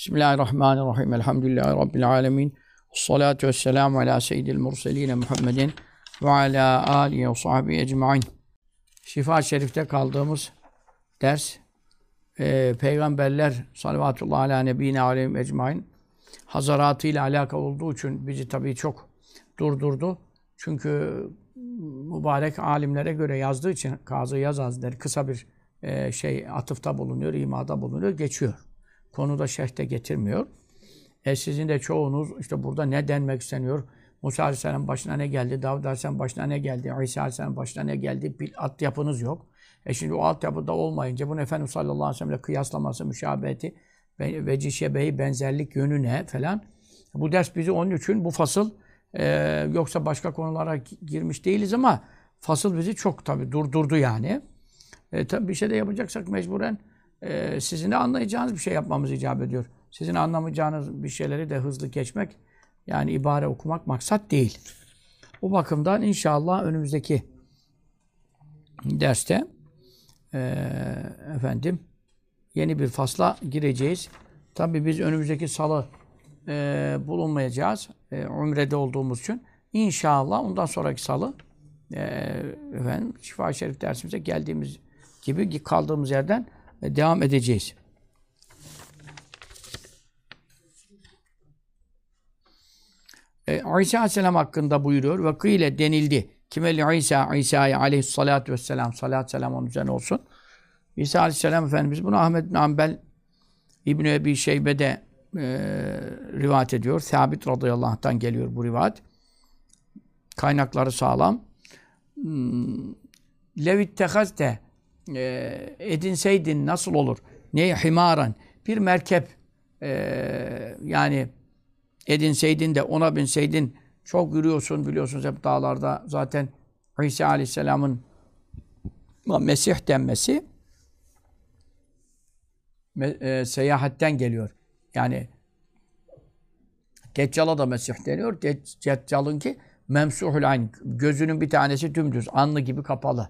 Bismillahirrahmanirrahim. Elhamdülillahi Rabbil alemin. Salatu vesselamu ala seyyidil murseline Muhammedin ve ala alihi ve sahbihi ecmain. Şifa Şerif'te kaldığımız ders e, peygamberler salavatullah ala nebine aleyhim ecmain hazaratı ile alakalı olduğu için bizi tabii çok durdurdu. Çünkü mübarek alimlere göre yazdığı için Kazı Yaz Hazretleri kısa bir e, şey atıfta bulunuyor, imada bulunuyor, geçiyor. Konuda şerhte getirmiyor. E sizin de çoğunuz işte burada ne denmek isteniyor? Musa Aleyhisselam başına ne geldi? Davud Aleyhisselam başına ne geldi? İsa Aleyhisselam başına ne geldi? Bir altyapınız yok. E şimdi o altyapıda olmayınca bunu Efendimiz sallallahu aleyhi ve sellem'le kıyaslaması, müşabeheti, veci şebehi, benzerlik yönüne falan. Bu ders bizi onun için bu fasıl e, yoksa başka konulara girmiş değiliz ama fasıl bizi çok tabi durdurdu yani. E, tabi bir şey de yapacaksak mecburen e, sizin de anlayacağınız bir şey yapmamız icap ediyor. Sizin anlamayacağınız bir şeyleri de hızlı geçmek, yani ibare okumak maksat değil. O bakımdan inşallah önümüzdeki derste e, efendim yeni bir fasla gireceğiz. Tabi biz önümüzdeki salı e, bulunmayacağız. E, umrede olduğumuz için. İnşallah ondan sonraki salı e, efendim Şifa Şerif dersimize geldiğimiz gibi kaldığımız yerden devam edeceğiz. E, İsa Aleyhisselam hakkında buyuruyor ve kıyle denildi. Kimeli İsa, İsa'ya aleyhissalatu vesselam, salat selam onun üzerine olsun. İsa Aleyhisselam Efendimiz bunu Ahmet bin Ambel İbn-i Ebi Şeybe'de e, rivayet ediyor. Sabit radıyallahu anh'tan geliyor bu rivayet. Kaynakları sağlam. Hmm, Levit tehazte e, edinseydin nasıl olur? Ne himaran bir merkep e, yani edinseydin de ona binseydin çok yürüyorsun biliyorsunuz hep dağlarda zaten İsa Aleyhisselam'ın Mesih denmesi e, seyahatten geliyor. Yani Deccal'a da Mesih deniyor. Deccal'ın ki memsuhul ayn. Gözünün bir tanesi dümdüz, anlı gibi kapalı.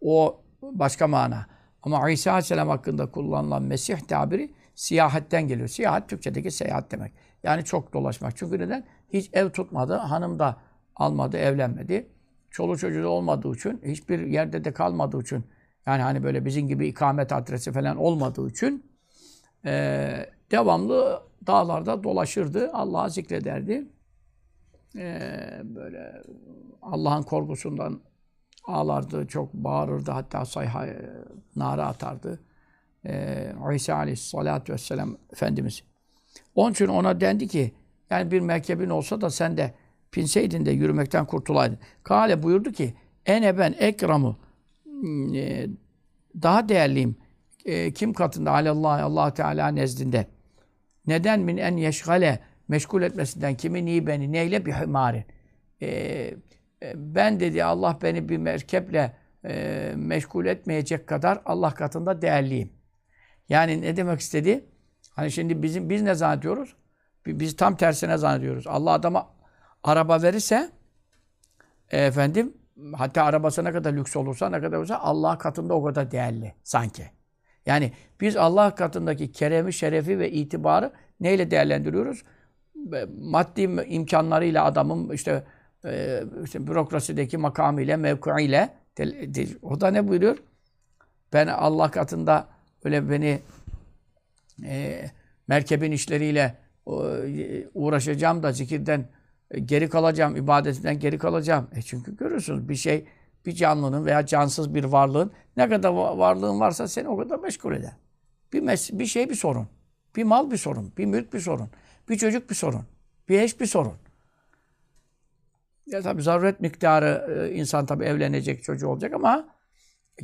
O başka mana. Ama İsa Aleyhisselam hakkında kullanılan Mesih tabiri siyahatten geliyor. Siyahat Türkçedeki seyahat demek. Yani çok dolaşmak. Çünkü neden? Hiç ev tutmadı, hanım da almadı, evlenmedi. Çoluk çocuğu olmadığı için, hiçbir yerde de kalmadığı için, yani hani böyle bizim gibi ikamet adresi falan olmadığı için e, devamlı dağlarda dolaşırdı, Allah'a zikrederdi. E, böyle Allah'ın korkusundan ağlardı, çok bağırırdı, hatta sayha, nara atardı. Ee, İsa aleyhissalatü vesselam Efendimiz. Onun için ona dendi ki, yani bir merkebin olsa da sen de pinseydin de yürümekten kurtulaydın. Kale buyurdu ki, ene ben ekramı e, daha değerliyim. E, kim katında? Alallah, allah Teala nezdinde. Neden min en yeşgale meşgul etmesinden kimi ni beni neyle bir hümarin. E, ben dedi Allah beni bir merkeple e, meşgul etmeyecek kadar Allah katında değerliyim. Yani ne demek istedi? Hani şimdi bizim biz ne zannediyoruz? Biz tam tersine zannediyoruz. Allah adama araba verirse e, efendim hatta arabası ne kadar lüks olursa ne kadar olursa Allah katında o kadar değerli sanki. Yani biz Allah katındaki keremi, şerefi ve itibarı neyle değerlendiriyoruz? Maddi imkanlarıyla adamın işte, e, işte bürokrasideki makamıyla, mevkiiyle o da ne buyuruyor? Ben Allah katında öyle beni e, merkebin işleriyle e, uğraşacağım da zikirden geri kalacağım, ibadetinden geri kalacağım. E çünkü görüyorsunuz bir şey, bir canlının veya cansız bir varlığın ne kadar varlığın varsa seni o kadar meşgul eder. Bir, mes- bir şey bir sorun. Bir mal bir sorun. Bir mülk bir sorun. Bir çocuk bir sorun. Bir eş bir sorun. Ya tabii zaruret miktarı e, insan tabii evlenecek, çocuğu olacak ama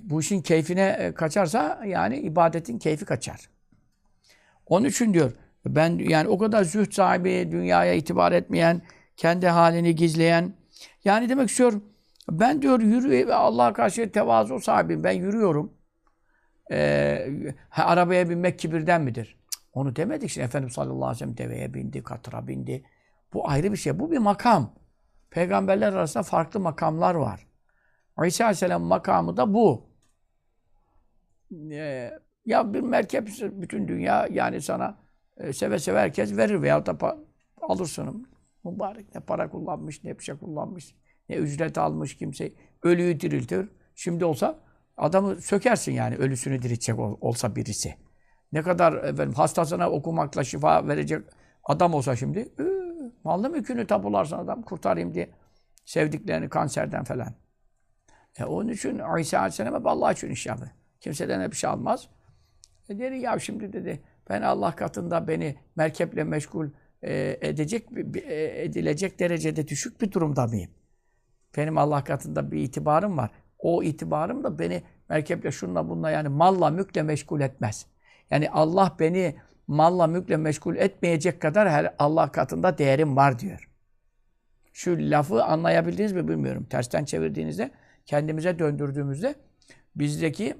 bu işin keyfine kaçarsa yani ibadetin keyfi kaçar. Onun için diyor ben yani o kadar zühd sahibi, dünyaya itibar etmeyen, kendi halini gizleyen. Yani demek istiyorum ben diyor yürü Allah'a karşı tevazu sahibiyim. Ben yürüyorum. Ee, arabaya binmek kibirden midir? Onu demedik. Şimdi Efendimiz sallallahu aleyhi ve sellem deveye bindi, katıra bindi. Bu ayrı bir şey. Bu bir makam. Peygamberler arasında farklı makamlar var. İsa aleyhisselam makamı da bu. Ee, ya bir merkep bütün dünya yani sana e, seve seve herkes verir veya da alırsın. Mübarek ne para kullanmış, ne bir şey kullanmış, ne ücret almış kimse. Ölüyü diriltir. Şimdi olsa adamı sökersin yani ölüsünü diriltecek ol- olsa birisi. Ne kadar efendim, hastasına okumakla şifa verecek adam olsa şimdi ıı, mallı mülkünü tapularsın adam kurtarayım diye. Sevdiklerini kanserden falan. E onun için İsa Aleyhisselam hep Allah için iş yapıyor. Kimseden bir şey almaz. E dedi ya şimdi dedi ben Allah katında beni merkeple meşgul e, edecek e, edilecek derecede düşük bir durumda mıyım? Benim Allah katında bir itibarım var. O itibarım da beni merkeple şunla bununla yani malla mülkle meşgul etmez. Yani Allah beni malla mülkle meşgul etmeyecek kadar her Allah katında değerim var diyor. Şu lafı anlayabildiniz mi bilmiyorum. Tersten çevirdiğinizde, kendimize döndürdüğümüzde bizdeki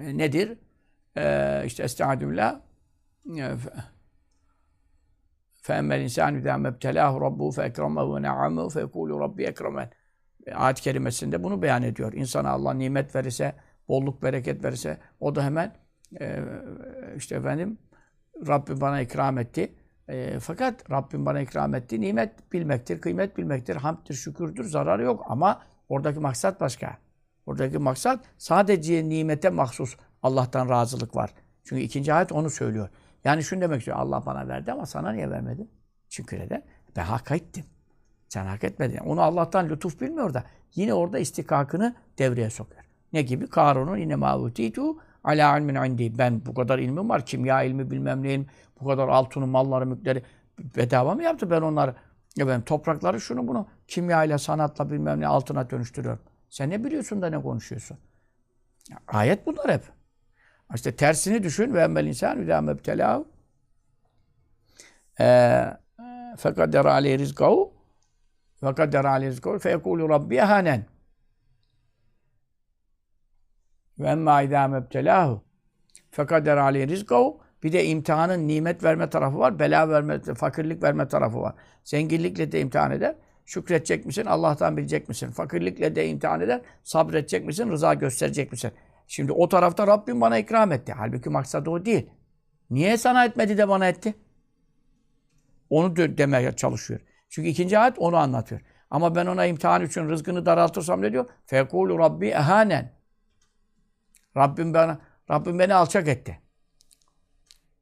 e, nedir? Ee, işte estağfirullah فَاَمَّا الْاِنْسَانُ اِذَا مَبْتَلَاهُ رَبُّهُ فَاَكْرَمَهُ وَنَعَمَهُ فَيَقُولُ رَبِّ اَكْرَمَنْ Ayet kerimesinde bunu beyan ediyor. İnsana Allah nimet verirse, bolluk bereket verirse o da hemen e, işte efendim Rabbim bana ikram etti. E, fakat Rabbim bana ikram etti. Nimet bilmektir, kıymet bilmektir, hamdtir, şükürdür, zararı yok. Ama oradaki maksat başka. Oradaki maksat sadece nimete mahsus Allah'tan razılık var. Çünkü ikinci ayet onu söylüyor. Yani şunu demek istiyor. Allah bana verdi ama sana niye vermedi? Çünkü neden? Ben hak ettim. Sen hak etmedin. Onu Allah'tan lütuf bilmiyor da yine orada istikakını devreye sokuyor. Ne gibi? Karun'un yine mavutitu ala ilmin indi. Ben bu kadar ilmim var. Kimya ilmi bilmem neyim. Bu kadar altını, malları, mülkleri bedava mı yaptı ben onları? Efendim, toprakları şunu bunu kimya ile sanatla bilmem ne altına dönüştürüyorum. Sen ne biliyorsun da ne konuşuyorsun? Ayet bunlar hep. İşte tersini düşün ve emmel insan idâ mebtelâhu fekadder aleyhi rizkahu fekadder aleyhi rizkahu feyekûlü rabbi hanen ve emmâ idâ mebtelâhu fekadder aleyhi rizkahu bir de imtihanın nimet verme tarafı var, bela verme, fakirlik verme tarafı var. Zenginlikle de imtihan eder. Şükredecek misin? Allah'tan bilecek misin? Fakirlikle de imtihan eder. Sabredecek misin? Rıza gösterecek misin? Şimdi o tarafta Rabbim bana ikram etti. Halbuki maksadı o değil. Niye sana etmedi de bana etti? Onu demeye çalışıyor. Çünkü ikinci ayet onu anlatıyor. Ama ben ona imtihan için rızkını daraltırsam ne diyor? Fekulu Rabbi ehanen. Rabbim bana Rabbim beni alçak etti.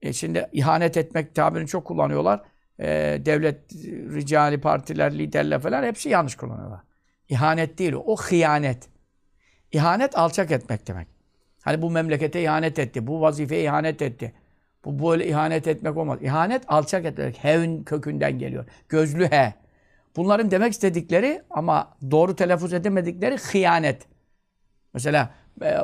E şimdi ihanet etmek tabirini çok kullanıyorlar. E, devlet ricali partiler, liderler falan hepsi yanlış kullanıyorlar. İhanet değil o. O hıyanet. İhanet alçak etmek demek. Hani bu memlekete ihanet etti, bu vazifeye ihanet etti. Bu böyle ihanet etmek olmaz. İhanet alçak etmek. Hevin kökünden geliyor. Gözlü he. Bunların demek istedikleri ama doğru telaffuz edemedikleri hıyanet. Mesela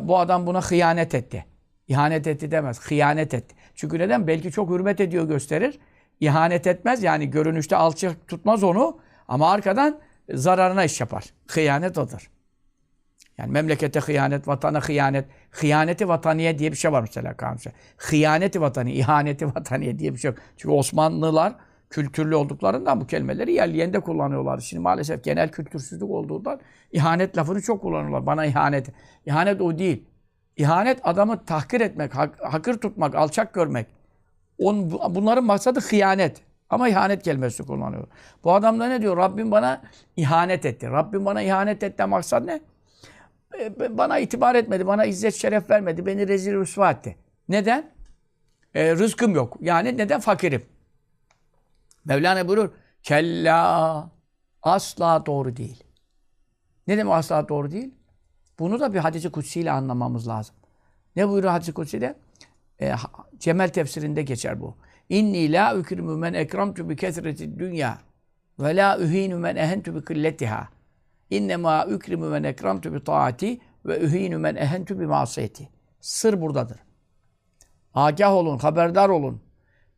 bu adam buna hıyanet etti. İhanet etti demez. Hıyanet etti. Çünkü neden? Belki çok hürmet ediyor gösterir. İhanet etmez. Yani görünüşte alçak tutmaz onu. Ama arkadan zararına iş yapar. Hıyanet odur. Yani memlekete hıyanet, vatana hıyanet. Hıyaneti vataniye diye bir şey var mesela kanunca. Hıyaneti vatani, ihaneti vataniye diye bir şey yok. Çünkü Osmanlılar kültürlü olduklarından bu kelimeleri yerli de kullanıyorlar. Şimdi maalesef genel kültürsüzlük olduğundan ihanet lafını çok kullanıyorlar. Bana ihanet. İhanet o değil. İhanet adamı tahkir etmek, hak, hakır tutmak, alçak görmek. On, bunların maksadı hıyanet. Ama ihanet kelimesi kullanıyor. Bu adam da ne diyor? Rabbim bana ihanet etti. Rabbim bana ihanet etti. Maksat ne? E, bana itibar etmedi, bana izzet şeref vermedi, beni rezil rüsva etti. Neden? E, rızkım yok. Yani neden? Fakirim. Mevlana buyurur, kella asla doğru değil. Ne demek asla doğru değil? Bunu da bir hadisi kutsi ile anlamamız lazım. Ne buyuruyor hadisi kutsi'de? E, Cemel tefsirinde geçer bu. İnni la ukrimu men ekramtu bi kesreti dünya ve la uhinu men ehentu bi kılletiha. İnnemâ ukrimu men ekramtu bi taati ve ühînü men ehentu bi masiyeti. Sır buradadır. Agah olun, haberdar olun.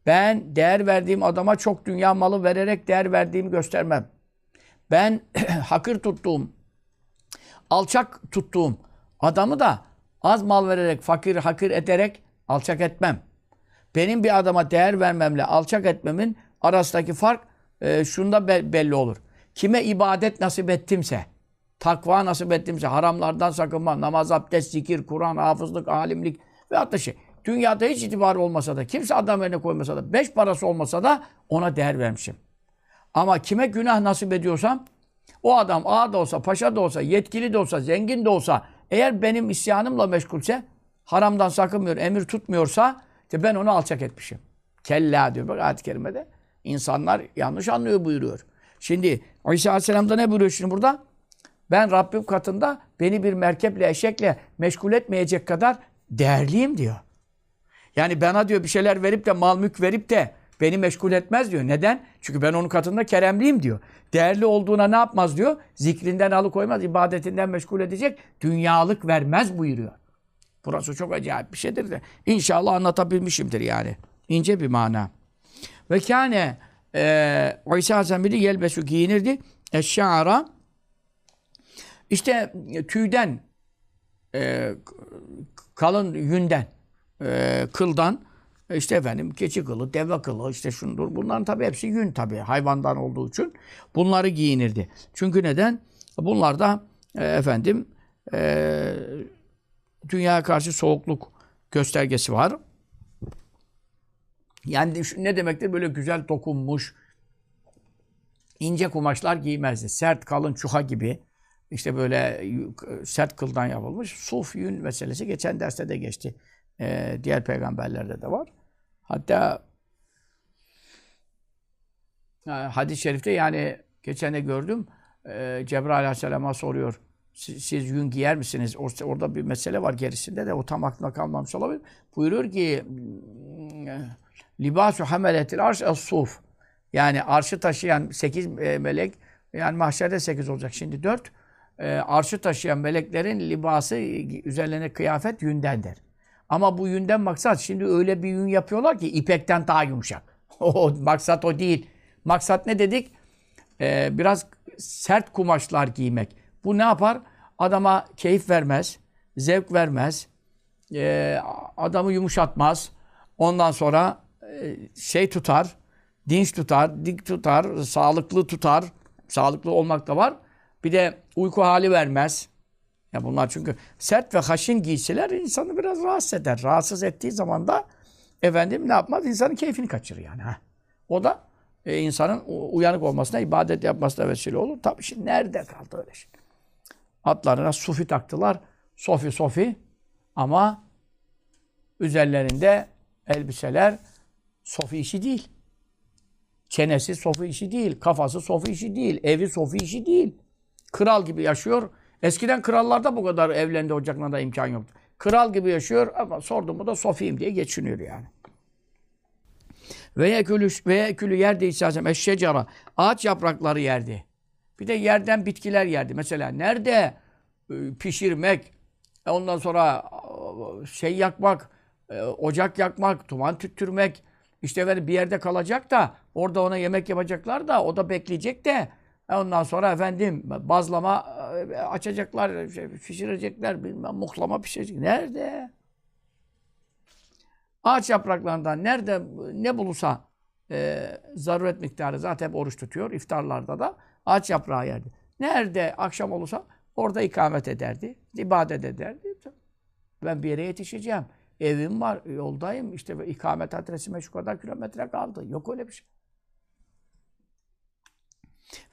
Ben değer verdiğim adama çok dünya malı vererek değer verdiğimi göstermem. Ben hakır tuttuğum, alçak tuttuğum adamı da az mal vererek, fakir hakir ederek alçak etmem. Benim bir adama değer vermemle alçak etmemin arasındaki fark e, şunda be- belli olur. Kime ibadet nasip ettimse, takva nasip ettimse, haramlardan sakınma, namaz, abdest, zikir, Kur'an, hafızlık, alimlik ve hatta şey. Dünyada hiç itibarı olmasa da, kimse adam yerine koymasa da, beş parası olmasa da ona değer vermişim. Ama kime günah nasip ediyorsam, o adam ağa da olsa, paşa da olsa, yetkili de olsa, zengin de olsa, eğer benim isyanımla meşgulse, haramdan sakınmıyor, emir tutmuyorsa, işte ben onu alçak etmişim. Kella diyor bak ayet-i kerimede. İnsanlar yanlış anlıyor buyuruyor. Şimdi İsa Aleyhisselam da ne buyuruyor şimdi burada? Ben Rabbim katında beni bir merkeple, eşekle meşgul etmeyecek kadar değerliyim diyor. Yani bana diyor bir şeyler verip de mal mülk verip de beni meşgul etmez diyor. Neden? Çünkü ben onun katında keremliyim diyor. Değerli olduğuna ne yapmaz diyor? Zikrinden alıkoymaz, ibadetinden meşgul edecek. Dünyalık vermez buyuruyor. Burası çok acayip bir şeydir de. İnşallah anlatabilmişimdir yani. İnce bir mana. Ve kâne e, İsa biri yelbesu giyinirdi. Eşşa'ara işte tüyden e, kalın yünden e, kıldan işte efendim keçi kılı, deve kılı işte şundur. Bunların tabii hepsi yün tabii hayvandan olduğu için bunları giyinirdi. Çünkü neden? Bunlar da e, efendim e, dünyaya karşı soğukluk göstergesi var. Yani ne demektir? Böyle güzel dokunmuş, ince kumaşlar giymezdi. Sert, kalın çuha gibi işte böyle sert kıldan yapılmış suf yün meselesi geçen derste de geçti. Ee, diğer peygamberlerde de var. Hatta hadis-i şerifte yani geçen de gördüm. E, Cebrail aleyhisselama soruyor. Siz, siz yün giyer misiniz? Orada bir mesele var gerisinde de o tam aklına kalmamış olabilir. Buyuruyor ki libasu hameletil arş es-suf. Yani arşı taşıyan sekiz e, melek yani mahşerde sekiz olacak şimdi dört. E, arşı taşıyan meleklerin libası üzerlerine kıyafet yündendir. Ama bu yünden maksat şimdi öyle bir yün yapıyorlar ki ipekten daha yumuşak. Maksat o değil. Maksat ne dedik? Ee, biraz sert kumaşlar giymek. Bu ne yapar? Adama keyif vermez, zevk vermez, e, adamı yumuşatmaz. Ondan sonra e, şey tutar, dinç tutar, dik tutar, sağlıklı tutar. Sağlıklı olmak da var. Bir de uyku hali vermez. Ya bunlar çünkü sert ve haşin giysiler insanı biraz rahatsız eder. Rahatsız ettiği zaman da efendim ne yapmaz? İnsanın keyfini kaçırır yani. Ha. O da e, insanın uyanık olmasına, ibadet yapmasına vesile olur. Tabii şimdi nerede kaldı öyle şey? Atlarına sufi taktılar. Sofi sofi ama üzerlerinde elbiseler sofi işi değil. Çenesi sofi işi değil. Kafası sofi işi değil. Evi sofi işi değil. Kral gibi yaşıyor. Eskiden krallarda bu kadar evlendi ocaklarında imkan yoktu. Kral gibi yaşıyor ama sordum mu da Sofiyim diye geçiniyor yani. Ve yekülü, ve yekülü yerde İsa'cığım eşşecara. Ağaç yaprakları yerdi. Bir de yerden bitkiler yerdi. Mesela nerede e, pişirmek, e, ondan sonra e, şey yakmak, ocak yakmak, tuman tüttürmek, işte bir yerde kalacak da orada ona yemek yapacaklar da o da bekleyecek de ondan sonra efendim bazlama açacaklar, şey, pişirecekler, bilmem muhlama pişirecek. Nerede? Ağaç yapraklarından nerede ne bulursa e, zaruret miktarı zaten hep oruç tutuyor. iftarlarda da ağaç yaprağı yerdi. Nerede akşam olursa orada ikamet ederdi. ibadet ederdi. Ben bir yere yetişeceğim. Evim var, yoldayım. İşte ikamet adresime şu kadar kilometre kaldı. Yok öyle bir şey.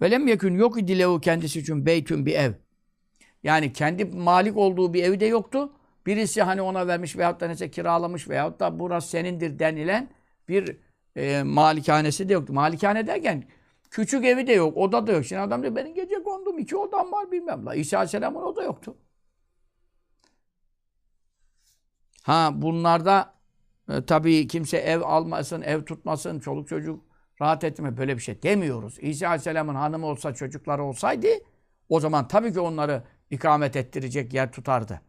Velem yekün yok idi lehu kendisi için beytün bir ev. Yani kendi malik olduğu bir evi de yoktu. Birisi hani ona vermiş veyahut da neyse kiralamış veyahut da burası senindir denilen bir e, malikanesi de yoktu. Malikane derken küçük evi de yok, oda da yok. Şimdi adam diyor benim gece kondum, iki odam var bilmem. La İsa Aleyhisselam'ın oda yoktu. Ha bunlarda e, tabii kimse ev almasın, ev tutmasın, çoluk çocuk rahat etme böyle bir şey demiyoruz. İsa Aleyhisselam'ın hanımı olsa, çocukları olsaydı o zaman tabii ki onları ikamet ettirecek yer tutardı.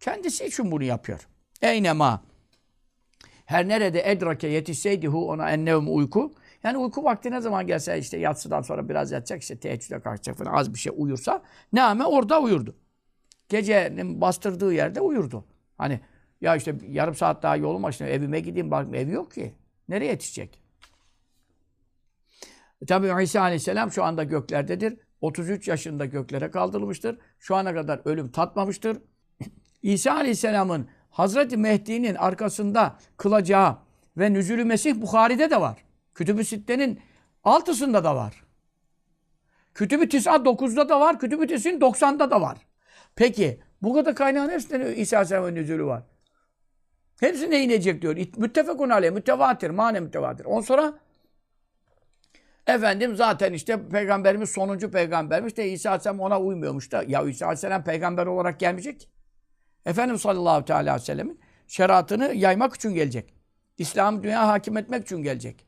Kendisi için bunu yapıyor. Eynema. Her nerede edrake yetişseydi hu ona ennevm uyku. Yani uyku vakti ne zaman gelse işte yatsıdan sonra biraz yatacak işte teheccüde kalkacak falan az bir şey uyursa ne ama orada uyurdu. Gecenin bastırdığı yerde uyurdu. Hani ya işte yarım saat daha yolum başına evime gideyim bak evi yok ki. Nereye yetişecek? E tabi İsa Aleyhisselam şu anda göklerdedir. 33 yaşında göklere kaldırılmıştır. Şu ana kadar ölüm tatmamıştır. İsa Aleyhisselam'ın Hazreti Mehdi'nin arkasında kılacağı ve Nüzülü Mesih Bukhari'de de var. Kütüb-ü Sitte'nin altısında da var. Kütüb-ü Tis'a 9'da da var. Kütüb-ü Tis'in 90'da da var. Peki bu kadar kaynağın hepsinde İsa Aleyhisselam'ın nüzülü var. Hepsine inecek diyor. Müttefekun aleyh, mütevatir, mane mütevatir. On sonra efendim zaten işte peygamberimiz sonuncu peygambermiş de İsa Aleyhisselam ona uymuyormuş da. Ya İsa Aleyhisselam peygamber olarak gelmeyecek ki. Efendimiz sallallahu teala aleyhi ve sellemin şeriatını yaymak için gelecek. İslam dünya hakim etmek için gelecek.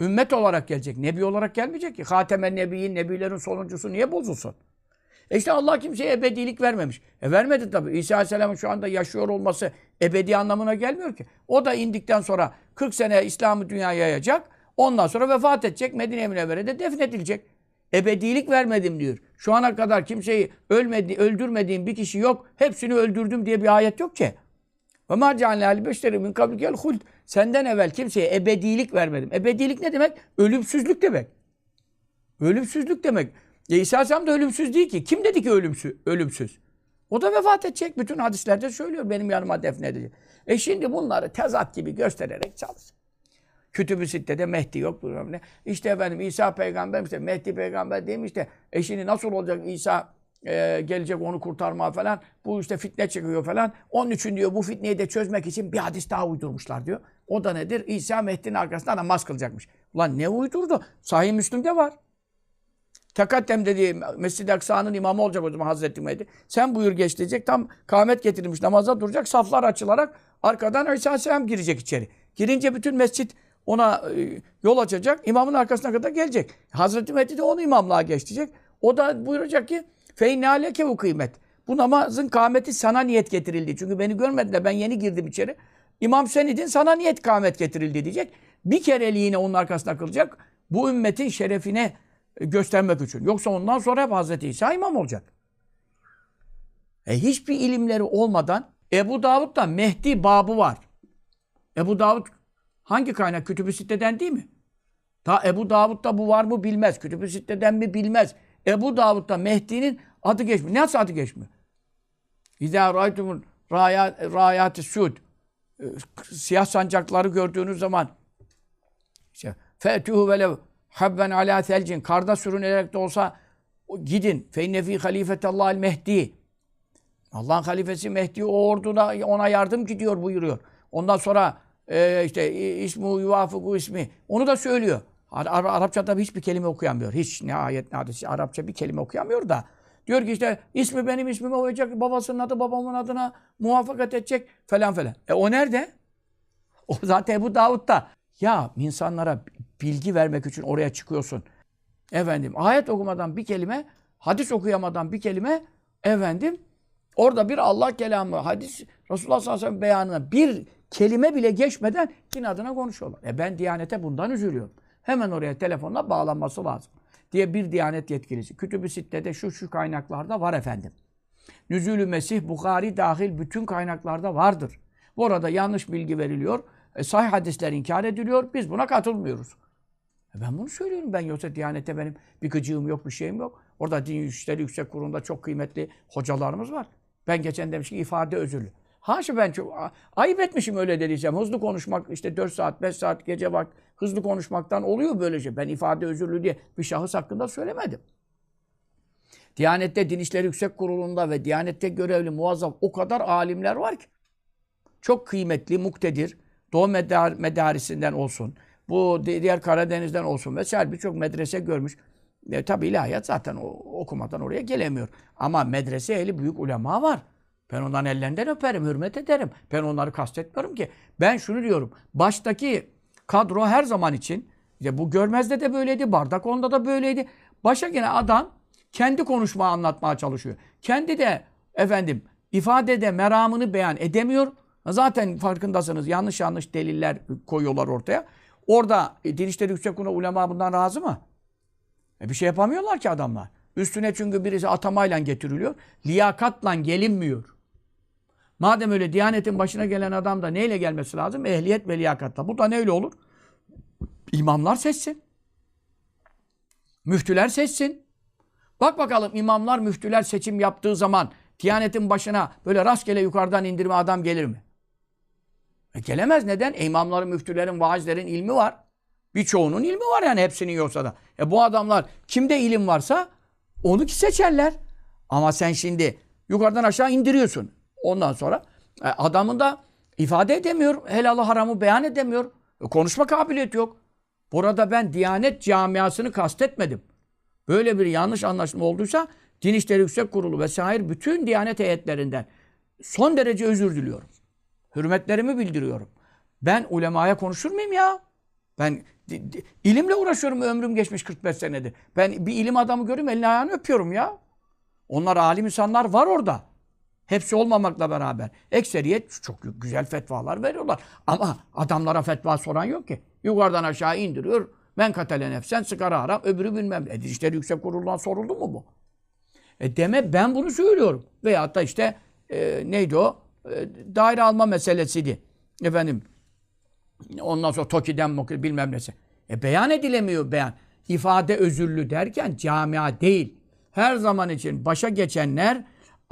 Ümmet olarak gelecek. Nebi olarak gelmeyecek ki. Hatemen Nebiyin, Nebilerin sonuncusu niye bozulsun? E işte Allah kimseye ebedilik vermemiş. E vermedi tabii. İsa Aleyhisselam'ın şu anda yaşıyor olması ebedi anlamına gelmiyor ki. O da indikten sonra 40 sene İslam'ı dünyaya yayacak. Ondan sonra vefat edecek. Medine-i Münevvere'de defnedilecek. Ebedilik vermedim diyor. Şu ana kadar kimseyi ölmedi, öldürmediğim bir kişi yok. Hepsini öldürdüm diye bir ayet yok ki. Ve ma cealne ali beşeri min kablikel huld. Senden evvel kimseye ebedilik vermedim. Ebedilik ne demek? Ölümsüzlük demek. Ölümsüzlük demek. E İsa Aleyhisselam da ölümsüz değil ki. Kim dedi ki ölümsüz? ölümsüz? O da vefat edecek. Bütün hadislerde söylüyor. Benim yanıma defnedecek. E şimdi bunları tezat gibi göstererek çalış. Kütüb-ü Sitte'de Mehdi yok. İşte efendim İsa peygamber işte Mehdi peygamber değil mi işte. E nasıl olacak İsa e, gelecek onu kurtarma falan. Bu işte fitne çıkıyor falan. Onun için diyor bu fitneyi de çözmek için bir hadis daha uydurmuşlar diyor. O da nedir? İsa Mehdi'nin arkasında namaz kılacakmış. Ulan ne uydurdu? Sahih Müslüm'de var. Tekaddem dediği Mescid-i Aksa'nın imamı olacak o zaman Hazreti Mehdi. Sen buyur geç diyecek. Tam kâhmet getirilmiş namaza duracak. Saflar açılarak arkadan İsa Aleyhisselam girecek içeri. Girince bütün mescit ona e, yol açacak. İmamın arkasına kadar gelecek. Hazreti Mehdi de onu imamlığa geçecek. O da buyuracak ki feyne aleke bu kıymet. Bu namazın kâmeti sana niyet getirildi. Çünkü beni görmediler. Ben yeni girdim içeri. İmam sen idin sana niyet kâmet getirildi diyecek. Bir kereliğine onun arkasına kılacak. Bu ümmetin şerefine göstermek için. Yoksa ondan sonra hep Hazreti İsa imam olacak. E hiçbir ilimleri olmadan Ebu Davud'da Mehdi babı var. Ebu Davud hangi kaynak? Kütüb-i Sitte'den değil mi? Ta Ebu Davud'da bu var mı bilmez. Kütüb-i Sitte'den mi bilmez. Ebu Davud'da Mehdi'nin adı geçmiyor. Nasıl adı geçmiyor? İzâ râytumul râyâti sud. Siyah sancakları gördüğünüz zaman işte fetûhü velev habben alâ selcin. Karda sürünerek de olsa gidin. Fe inne fî halîfetallâhil mehdi. Allah'ın halifesi Mehdi o orduda ona yardım gidiyor buyuruyor. Ondan sonra e, işte ismu yuvafuku ismi. Onu da söylüyor. Ar Arapçada hiçbir kelime okuyamıyor. Hiç ne ayet ne hadis. Arapça bir kelime okuyamıyor da. Diyor ki işte ismi benim ismime uyacak. Babasının adı babamın adına muvaffakat edecek falan falan. E o nerede? O zaten Ebu Davud'da. Ya insanlara bilgi vermek için oraya çıkıyorsun. Efendim ayet okumadan bir kelime, hadis okuyamadan bir kelime efendim orada bir Allah kelamı, hadis Resulullah sallallahu aleyhi ve sellem beyanına bir kelime bile geçmeden din adına konuşuyorlar. E ben Diyanet'e bundan üzülüyorum. Hemen oraya telefonla bağlanması lazım. Diye bir Diyanet yetkilisi. Kütüb-i Sitte'de şu şu kaynaklarda var efendim. Nüzülü Mesih, Bukhari dahil bütün kaynaklarda vardır. Bu arada yanlış bilgi veriliyor. E, sahih hadisler inkar ediliyor. Biz buna katılmıyoruz. E ben bunu söylüyorum. Ben yoksa Diyanet'te benim bir gıcığım yok, bir şeyim yok. Orada din işleri yüksek kurulunda çok kıymetli hocalarımız var. Ben geçen demiş ki ifade özürlü. Haşa ben çok ayıp etmişim öyle dediysem. Hızlı konuşmak işte 4 saat, 5 saat gece vakt hızlı konuşmaktan oluyor böyle şey. Ben ifade özürlü diye bir şahıs hakkında söylemedim. Diyanet'te Din İşleri Yüksek Kurulu'nda ve Diyanet'te görevli muazzaf o kadar alimler var ki. Çok kıymetli, muktedir. Doğu medar medarisinden olsun. Bu diğer Karadeniz'den olsun vesaire birçok medrese görmüş. E, tabi ilahiyat zaten o, okumadan oraya gelemiyor. Ama medrese ehli büyük ulema var. Ben onların ellerinden öperim, hürmet ederim. Ben onları kastetmiyorum ki. Ben şunu diyorum. Baştaki kadro her zaman için, işte bu Görmez'de de böyleydi, Bardak onda da böyleydi. Başa gene adam kendi konuşma anlatmaya çalışıyor. Kendi de efendim ifadede meramını beyan edemiyor. Zaten farkındasınız yanlış yanlış deliller koyuyorlar ortaya. Orada e, Din İşleri Yüksek Kurulu ulema bundan razı mı? E bir şey yapamıyorlar ki adamlar. Üstüne çünkü birisi atamayla getiriliyor. Liyakatla gelinmiyor. Madem öyle Diyanet'in başına gelen adam da neyle gelmesi lazım? Ehliyet ve liyakatla. Bu da neyle olur? İmamlar seçsin. Müftüler seçsin. Bak bakalım imamlar, müftüler seçim yaptığı zaman Diyanetin başına böyle rastgele yukarıdan indirme adam gelir mi? E gelemez. Neden? E imamların, müftülerin, vaazlerin ilmi var. Birçoğunun ilmi var yani hepsinin yoksa da. E bu adamlar kimde ilim varsa onu ki seçerler. Ama sen şimdi yukarıdan aşağı indiriyorsun. Ondan sonra e, adamın da ifade edemiyor. Helalı haramı beyan edemiyor. E, konuşma kabiliyeti yok. Burada ben Diyanet camiasını kastetmedim. Böyle bir yanlış anlaşılma olduysa Din İşleri Yüksek Kurulu vesaire bütün Diyanet heyetlerinden son derece özür diliyorum. Hürmetlerimi bildiriyorum. Ben ulemaya konuşur muyum ya? Ben ilimle uğraşıyorum ömrüm geçmiş 45 senedir. Ben bir ilim adamı görüyorum elini ayağını öpüyorum ya. Onlar alim insanlar var orada. Hepsi olmamakla beraber. Ekseriyet çok güzel fetvalar veriyorlar. Ama adamlara fetva soran yok ki. Yukarıdan aşağı indiriyor. Men katele nefsen sigara haram, öbürü bilmem. E, İşleri Yüksek Kurulu'ndan soruldu mu bu? E deme ben bunu söylüyorum. Veyahut da işte e, neydi o? E, daire alma meselesiydi. Efendim ondan sonra TOKİ'den moki bilmem nesi. E beyan edilemiyor beyan. İfade özürlü derken camia değil. Her zaman için başa geçenler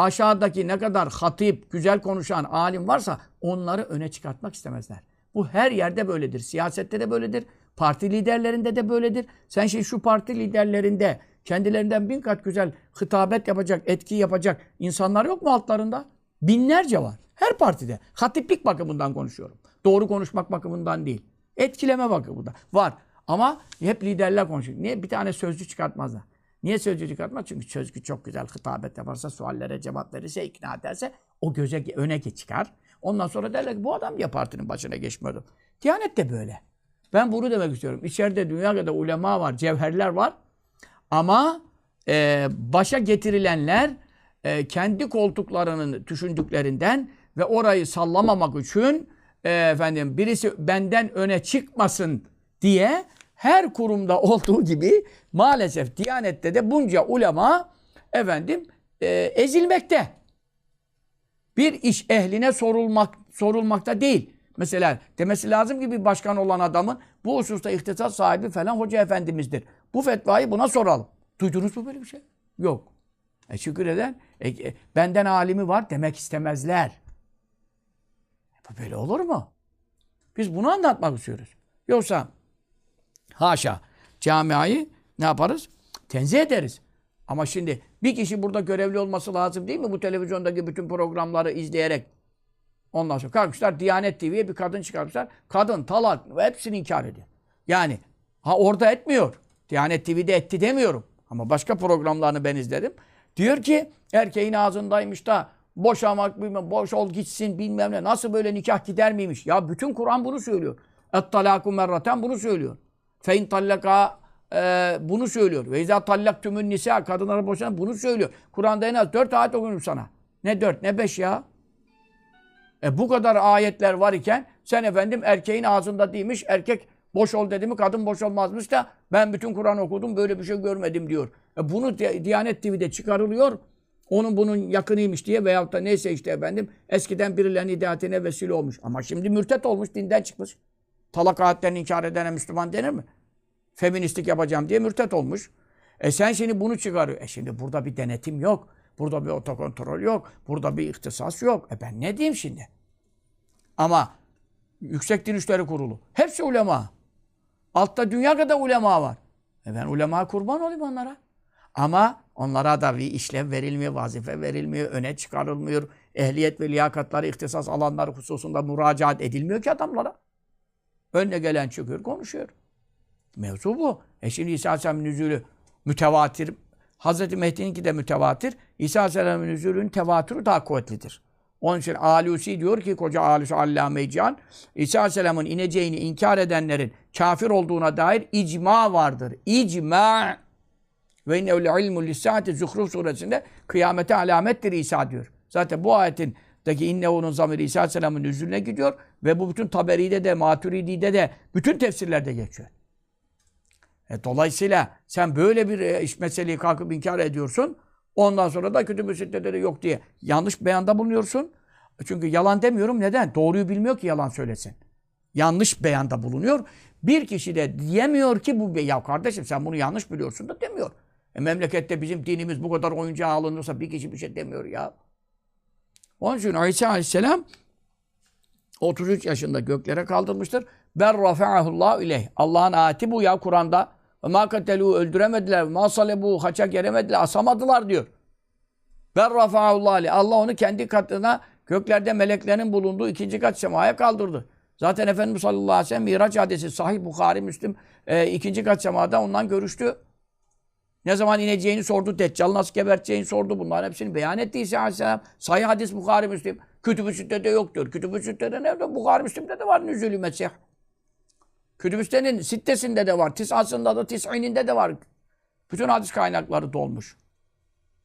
aşağıdaki ne kadar hatip, güzel konuşan alim varsa onları öne çıkartmak istemezler. Bu her yerde böyledir. Siyasette de böyledir. Parti liderlerinde de böyledir. Sen şimdi şu parti liderlerinde kendilerinden bin kat güzel hitabet yapacak, etki yapacak insanlar yok mu altlarında? Binlerce var. Her partide. Hatiplik bakımından konuşuyorum. Doğru konuşmak bakımından değil. Etkileme bakımından. Var. Ama hep liderler konuşuyor. Niye? Bir tane sözcü çıkartmazlar. Niye sözcü çıkartmaz? Çünkü sözcü çok güzel hitabet yaparsa, suallere cevap verirse, ikna ederse o göze öne çıkar. Ondan sonra derler ki bu adam ya partinin başına geçmiyordu. Diyanet de böyle. Ben bunu demek istiyorum. İçeride dünya kadar ulema var, cevherler var. Ama e, başa getirilenler e, kendi koltuklarının düşündüklerinden ve orayı sallamamak için e, efendim birisi benden öne çıkmasın diye her kurumda olduğu gibi maalesef Diyanet'te de bunca ulema efendim e, ezilmekte. Bir iş ehline sorulmak sorulmakta değil. Mesela demesi lazım ki bir başkan olan adamın bu hususta ihtisas sahibi falan hoca efendimizdir. Bu fetvayı buna soralım. Duydunuz mu böyle bir şey? Yok. E şükür eden e, e, benden alimi var demek istemezler. E, böyle olur mu? Biz bunu anlatmak istiyoruz. Yoksa haşa camiayı ne yaparız? Tenzih ederiz. Ama şimdi bir kişi burada görevli olması lazım değil mi? Bu televizyondaki bütün programları izleyerek. Ondan sonra kalkmışlar Diyanet TV'ye bir kadın çıkarmışlar. Kadın, talak hepsini inkar ediyor. Yani ha orada etmiyor. Diyanet TV'de etti demiyorum. Ama başka programlarını ben izledim. Diyor ki erkeğin ağzındaymış da boşamak bilmem boş ol gitsin bilmem ne. Nasıl böyle nikah gider miymiş? Ya bütün Kur'an bunu söylüyor. Et talaku merraten bunu söylüyor. Fein tallaka e, bunu söylüyor. Ve izâ tallaktümün nisa kadınlara boşanan bunu söylüyor. Kur'an'da en az dört ayet okuyorum sana. Ne dört ne beş ya. E bu kadar ayetler var iken sen efendim erkeğin ağzında değilmiş erkek boş ol dedi mi kadın boş olmazmış da ben bütün Kur'an okudum böyle bir şey görmedim diyor. E bunu Diyanet TV'de çıkarılıyor. Onun bunun yakınıymış diye veyahut da neyse işte efendim eskiden birilerinin hidayetine vesile olmuş. Ama şimdi mürtet olmuş dinden çıkmış. Talak ayetlerini inkar edene Müslüman denir mi? Feministlik yapacağım diye mürtet olmuş. E sen şimdi bunu çıkarıyor. E şimdi burada bir denetim yok. Burada bir otokontrol yok. Burada bir ihtisas yok. E ben ne diyeyim şimdi? Ama Yüksek Din İşleri Kurulu. Hepsi ulema. Altta dünya kadar ulema var. E ben ulema kurban olayım onlara. Ama onlara da bir işlev verilmiyor, vazife verilmiyor, öne çıkarılmıyor. Ehliyet ve liyakatları, ihtisas alanları hususunda müracaat edilmiyor ki adamlara. Önüne gelen çıkıyor, konuşuyor. Mevzu bu. E şimdi İsa Aleyhisselam'ın nüzulü mütevatir. Hazreti Mehdi'ninki de mütevatir. İsa Aleyhisselam'ın nüzulünün tevatürü daha kuvvetlidir. Onun için Alusi diyor ki koca Alusi Allame Can, İsa Aleyhisselam'ın ineceğini inkar edenlerin kafir olduğuna dair icma vardır. İcma. Ve innehu ilmu lissaati Zuhruf suresinde kıyamete alamettir İsa diyor. Zaten bu ayetin deki innehu'nun zamiri İsa Aleyhisselam'ın nüzulüne gidiyor ve bu bütün Taberi'de de, Maturidi'de de, bütün tefsirlerde geçiyor. E, dolayısıyla sen böyle bir e, meseleyi kalkıp inkar ediyorsun. Ondan sonra da kötü müsitteleri yok diye yanlış beyanda bulunuyorsun. Çünkü yalan demiyorum. Neden? Doğruyu bilmiyor ki yalan söylesin. Yanlış beyanda bulunuyor. Bir kişi de diyemiyor ki bu ya kardeşim sen bunu yanlış biliyorsun da demiyor. E memlekette bizim dinimiz bu kadar oyuncağa alınırsa bir kişi bir şey demiyor ya. Onun için İsa Aleyhisselam 33 yaşında göklere kaldırmıştır. Ben rafa'ahullah ileyh. Allah'ın ayeti bu ya Kur'an'da. Ve ma öldüremediler. Ma salebu haça geremediler. Asamadılar diyor. Ben rafa'ahullah ileyh. Allah onu kendi katına göklerde meleklerin bulunduğu ikinci kat semaya kaldırdı. Zaten Efendimiz sallallahu aleyhi ve sellem Miraç hadisi Sahih Bukhari Müslim e, ikinci kat semada ondan görüştü. Ne zaman ineceğini sordu. Deccal nasıl geberteceğini sordu. Bunların hepsini beyan etti İsa Aleyhisselam. Sahih hadis Bukhari Müslim. Kütüb-ü Sütte'de yok diyor. Kütüb-ü Sütte'de nerede? Bukhari Müslim'de de var Nüzülü Mesih. Kütüb-ü Sütte'nin sittesinde de var. Tisasında da tis'ininde de var. Bütün hadis kaynakları dolmuş.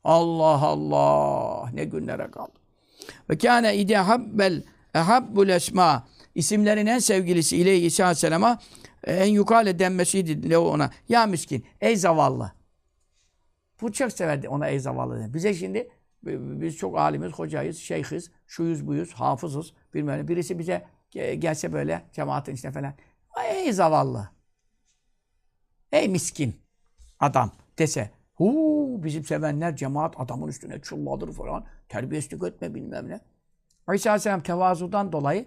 Allah Allah. Ne günlere kaldı. Ve kâne idâ habbel ehabbul esma isimlerin en sevgilisi ile İsa Aleyhisselam'a en yukale denmesiydi ona. Ya miskin, ey zavallı. Bu çok severdi ona ey zavallı. dedi. Bize şimdi biz çok alimiz, hocayız, şeyhiz, şuyuz buyuz, hafızız. Bilmem ne. Birisi bize ge- gelse böyle cemaatin içine falan. Ey zavallı. Ey miskin adam dese. Huu bizim sevenler cemaat adamın üstüne çulladır falan. Terbiyesizlik etme bilmem ne. İsa Aleyhisselam tevazudan dolayı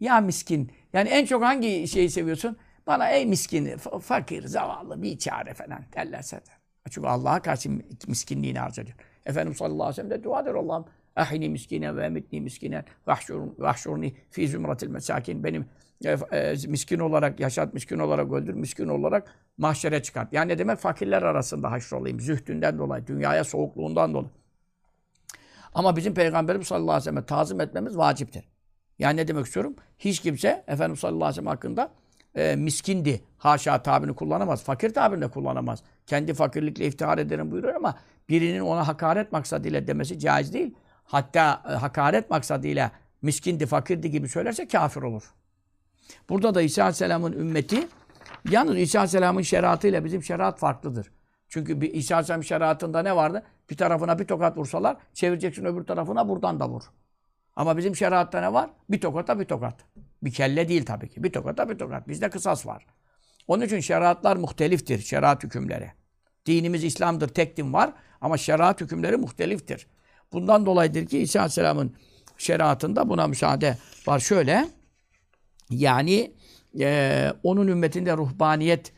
ya miskin. Yani en çok hangi şeyi seviyorsun? Bana ey miskin, fa- fakir, zavallı, bir çare falan derlerse de. Çünkü Allah'a karşı miskinliğini harcıyor. Efendimiz sallallahu aleyhi ve sellem de dua eder Allah'ım. Ahini miskine ve emitni miskine vahşurni fi zümratil mesakin. Benim e, e, miskin olarak, yaşat miskin olarak öldür, miskin olarak mahşere çıkart. Yani ne demek? Fakirler arasında haşrolayım. Zühdünden dolayı, dünyaya soğukluğundan dolayı. Ama bizim Peygamberimiz sallallahu aleyhi ve sellem tazim etmemiz vaciptir. Yani ne demek istiyorum? Hiç kimse Efendimiz sallallahu aleyhi ve sellem hakkında e, miskindi. Haşa tabirini kullanamaz. Fakir tabirini de kullanamaz. Kendi fakirlikle iftihar ederim buyuruyor ama birinin ona hakaret maksadıyla demesi caiz değil. Hatta e, hakaret maksadıyla miskindi, fakirdi gibi söylerse kafir olur. Burada da İsa Aleyhisselam'ın ümmeti yalnız İsa Aleyhisselam'ın şeriatıyla bizim şeriat farklıdır. Çünkü bir İsa Aleyhisselam şeriatında ne vardı? Bir tarafına bir tokat vursalar çevireceksin öbür tarafına buradan da vur. Ama bizim şeriatta ne var? Bir tokata bir tokat. Bir kelle değil tabii ki. Bir tokata bir tokat. Bizde kısas var. Onun için şeriatlar muhteliftir. Şeriat hükümleri. Dinimiz İslam'dır. Tek din var. Ama şeriat hükümleri muhteliftir. Bundan dolayıdır ki İsa Aleyhisselam'ın şeriatında buna müsaade var. Şöyle yani e, onun ümmetinde ruhbaniyet,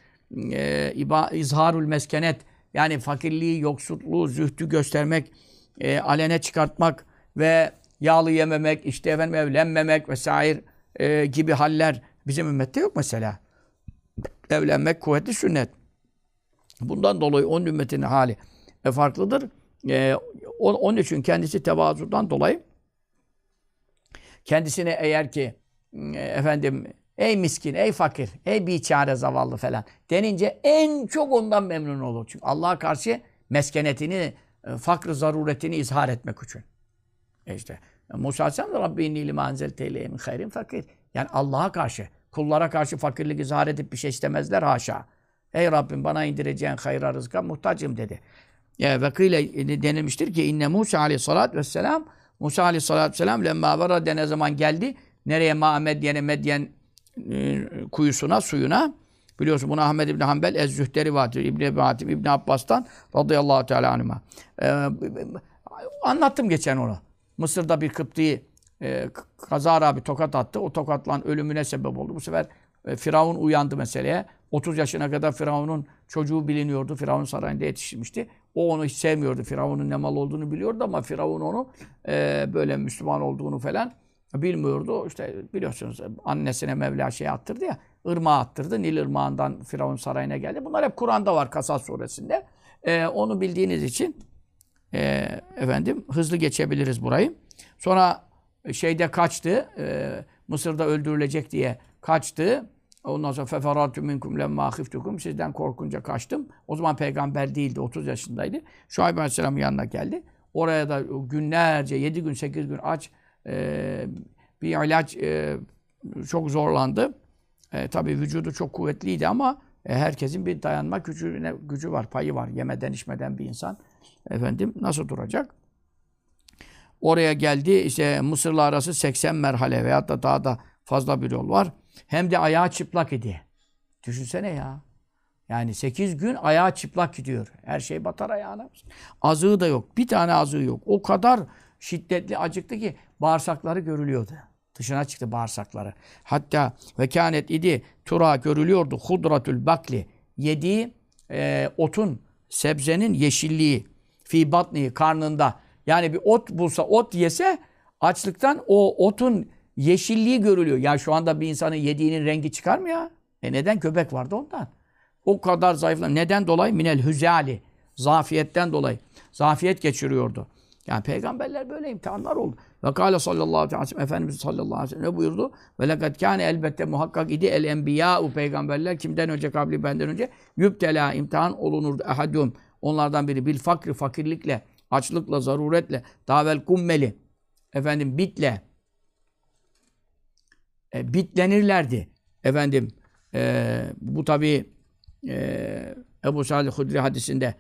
e, iba, izharul meskenet yani fakirliği, yoksulluğu, zühdü göstermek, e, alene çıkartmak ve yağlı yememek, işte efendim evlenmemek vesaire e, gibi haller bizim ümmette yok mesela. Evlenmek kuvvetli sünnet. Bundan dolayı onun ümmetinin hali e, farklıdır. E, o- onun için kendisi tevazudan dolayı kendisine eğer ki e, efendim ey miskin, ey fakir, ey biçare zavallı falan denince en çok ondan memnun olur. Çünkü Allah'a karşı meskenetini, e, fakrı zaruretini izhar etmek için. E işte Musa Aleyhisselam da Rabbi inni lima enzelte ileyye min hayrin fakir. Yani Allah'a karşı, kullara karşı fakirlik izhar edip bir şey istemezler haşa. Ey Rabbim bana indireceğin hayra rızka muhtacım dedi. Ya ve kıyle denilmiştir ki inne Musa aleyhissalatü vesselam Musa aleyhissalatü vesselam lemma varade ne zaman geldi? Nereye? Ma Medyen'e Medyen e, kuyusuna, suyuna. Biliyorsun bunu Ahmed İbni Hanbel Ez-Zühteri vardır. İbni Ebi Hatim, İbni Abbas'tan radıyallahu teala anhuma. Ee, anlattım geçen onu. Mısır'da bir Kıpti'yi e, kazara bir tokat attı. O tokatla ölümüne sebep oldu. Bu sefer e, Firavun uyandı meseleye. 30 yaşına kadar Firavun'un çocuğu biliniyordu. Firavun sarayında yetişmişti. O onu hiç sevmiyordu. Firavun'un ne mal olduğunu biliyordu ama Firavun onu e, böyle Müslüman olduğunu falan bilmiyordu. İşte biliyorsunuz annesine Mevla şey attırdı ya. ırmağı attırdı. Nil ırmağından Firavun sarayına geldi. Bunlar hep Kur'an'da var Kasas suresinde. E, onu bildiğiniz için e, efendim hızlı geçebiliriz burayı. Sonra şeyde kaçtı. e, Mısır'da öldürülecek diye kaçtı. Ondan sonra feferatü minkum lemma khiftukum sizden korkunca kaçtım. O zaman peygamber değildi. 30 yaşındaydı. Şuayb Aleyhisselam'ın yanına geldi. Oraya da günlerce 7 gün 8 gün aç e, bir ilaç e, çok zorlandı. E, tabii vücudu çok kuvvetliydi ama e, herkesin bir dayanma gücüne, gücü var, payı var. Yemeden içmeden bir insan efendim nasıl duracak? Oraya geldi işte Mısır'la arası 80 merhale veyahut da daha da fazla bir yol var. Hem de ayağı çıplak idi. Düşünsene ya. Yani 8 gün ayağı çıplak gidiyor. Her şey batar ayağına. Azığı da yok. Bir tane azığı yok. O kadar şiddetli acıktı ki bağırsakları görülüyordu. Dışına çıktı bağırsakları. Hatta ve kânet idi tura görülüyordu hudratül bakli. Yediği e, otun, sebzenin yeşilliği. Fi batni karnında. Yani bir ot bulsa, ot yese açlıktan o otun yeşilliği görülüyor. Ya şu anda bir insanın yediğinin rengi çıkar mı ya? E neden? Köpek vardı ondan. O kadar zayıflar. Neden dolayı? Minel hüzali. Zafiyetten dolayı. Zafiyet geçiriyordu. Yani peygamberler böyle imtihanlar oldu. Ve kâle sallallahu aleyhi ve sellem Efendimiz sallallahu aleyhi ve sellem ne buyurdu? Ve lekad kâne elbette muhakkak idi el enbiyâ'u peygamberler kimden önce kabli benden önce yüptela imtihan olunurdu. Ehadûm onlardan biri bil fakri fakirlikle, açlıkla, zaruretle, davel kummeli efendim bitle e, bitlenirlerdi. Efendim e, bu tabi e, Ebu Salih Hudri hadisinde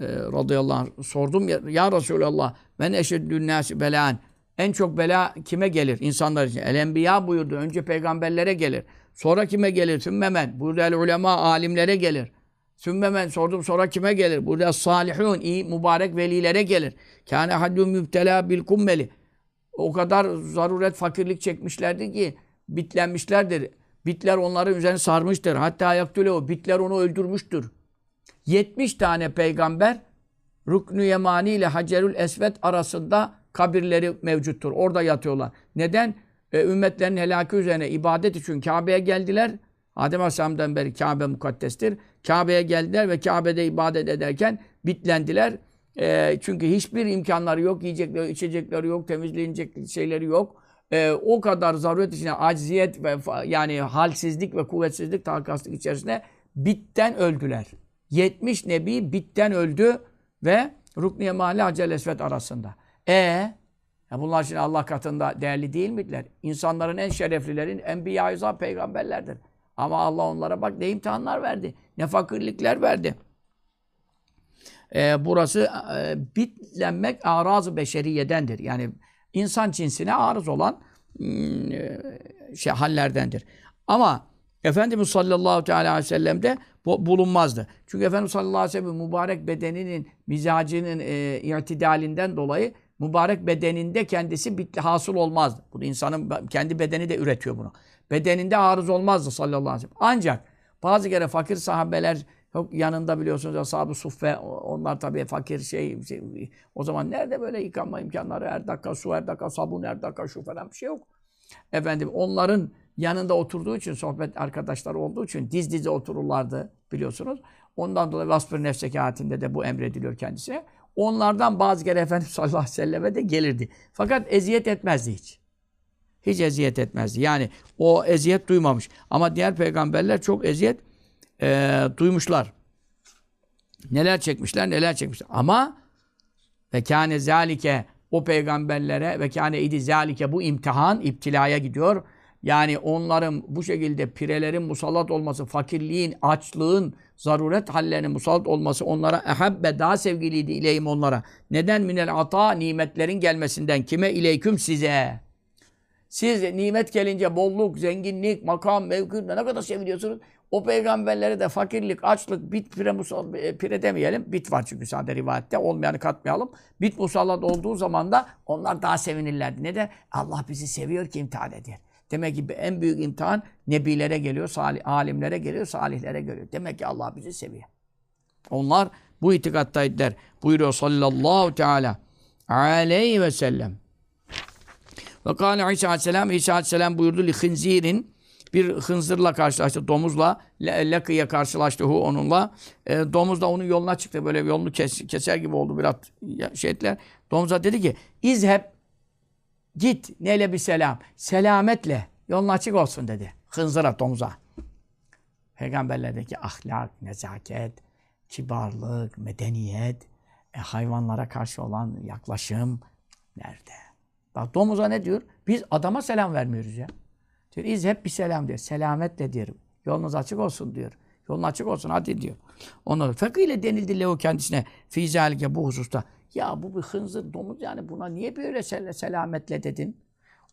e, radıyallahu anh sordum ya, ya Resulallah men eşeddün nâsi belan en çok bela kime gelir insanlar için? El enbiya buyurdu. Önce peygamberlere gelir. Sonra kime gelir? Sümmemen. Burada el ulema alimlere gelir. Sümmemen sordum sonra kime gelir? Burada salihun iyi mübarek velilere gelir. Kâne haddun müptela bil kummeli. O kadar zaruret fakirlik çekmişlerdi ki bitlenmişlerdir. Bitler onların üzerine sarmıştır. Hatta yaktülehu. Bitler onu öldürmüştür. 70 tane peygamber Ruknu Yemani ile Hacerül Esvet arasında kabirleri mevcuttur. Orada yatıyorlar. Neden? E, ümmetlerin helaki üzerine ibadet için Kabe'ye geldiler. Adem Aleyhisselam'dan beri Kabe mukaddestir. Kabe'ye geldiler ve Kabe'de ibadet ederken bitlendiler. E, çünkü hiçbir imkanları yok. Yiyecekleri, içecekleri yok. Temizlenecek şeyleri yok. E, o kadar zaruret içine acziyet ve yani halsizlik ve kuvvetsizlik, takaslık içerisinde bitten öldüler. 70 nebi bitten öldü ve Rukniye Mahalle Hacer Esvet arasında. E ya bunlar şimdi Allah katında değerli değil midirler? İnsanların en şereflilerin enbiya peygamberlerdir. Ama Allah onlara bak ne imtihanlar verdi. Ne fakirlikler verdi. Ee, burası e, bitlenmek arazı beşeriyedendir. Yani insan cinsine arız olan hmm, e, şey hallerdendir. Ama Efendimiz sallallahu teala aleyhi ve sellem'de bulunmazdı. Çünkü Efendimiz sallallahu aleyhi ve sellem mübarek bedeninin, mizacının e, irtidalinden dolayı mübarek bedeninde kendisi bitli hasıl olmazdı. Bu insanın kendi bedeni de üretiyor bunu. Bedeninde arız olmazdı sallallahu aleyhi ve sellem. Ancak bazı kere fakir sahabeler yok yanında biliyorsunuz ashab-ı suffe onlar tabii fakir şey, şey o zaman nerede böyle yıkanma imkanları her dakika su her dakika sabun her dakika şu falan bir şey yok. Efendim onların yanında oturduğu için sohbet arkadaşları olduğu için diz dize otururlardı biliyorsunuz. Ondan dolayı Vasfır Nefsekâhati'nde de bu emrediliyor kendisine. Onlardan bazı kere Efendimiz sallallahu aleyhi ve selleme de gelirdi. Fakat eziyet etmezdi hiç. Hiç eziyet etmezdi. Yani o eziyet duymamış. Ama diğer peygamberler çok eziyet e, duymuşlar. Neler çekmişler, neler çekmişler. Ama ve kâne zâlike o peygamberlere ve kâne idi zâlike bu imtihan, iptilaya gidiyor. Yani onların bu şekilde pirelerin musallat olması, fakirliğin, açlığın, zaruret hallerinin musallat olması onlara ehabbe daha sevgiliydi ileyim onlara. Neden? Minel ata nimetlerin gelmesinden. Kime? İleyküm size. Siz nimet gelince bolluk, zenginlik, makam, mevki ne kadar seviliyorsunuz. O peygamberlere de fakirlik, açlık, bit pire, musal, e, pire demeyelim. Bit var çünkü sadece rivayette. Olmayanı katmayalım. Bit musallat olduğu zaman da onlar daha sevinirlerdi. Neden? Allah bizi seviyor ki imtihan eder. Demek ki en büyük imtihan nebilere geliyor, salih, alimlere geliyor, salihlere geliyor. Demek ki Allah bizi seviyor. Onlar bu itikattaydılar. Buyuruyor sallallahu teala aleyhi ve sellem. Ve kâle İsa aleyhisselam, İsa aleyhisselam buyurdu li hınzirin bir hınzırla karşılaştı, domuzla, lakıya karşılaştı hu onunla. E, domuz da onun yoluna çıktı, böyle yolunu kes, keser gibi oldu biraz şeyler. Domuza dedi ki, izheb Git neyle bir selam. Selametle. Yolun açık olsun dedi. Hınzıra domuza. Peygamberlerdeki ahlak, nezaket, kibarlık, medeniyet, e, hayvanlara karşı olan yaklaşım nerede? Bak domuza ne diyor? Biz adama selam vermiyoruz ya. Diyor, iz hep bir selam diyor. Selametle diyor. Yolunuz açık olsun diyor. Yolun açık olsun hadi diyor. Onu fıkıh ile denildi Leo kendisine fizalike bu hususta. Ya bu bir hınzır domuz yani buna niye böyle sel selametle dedin?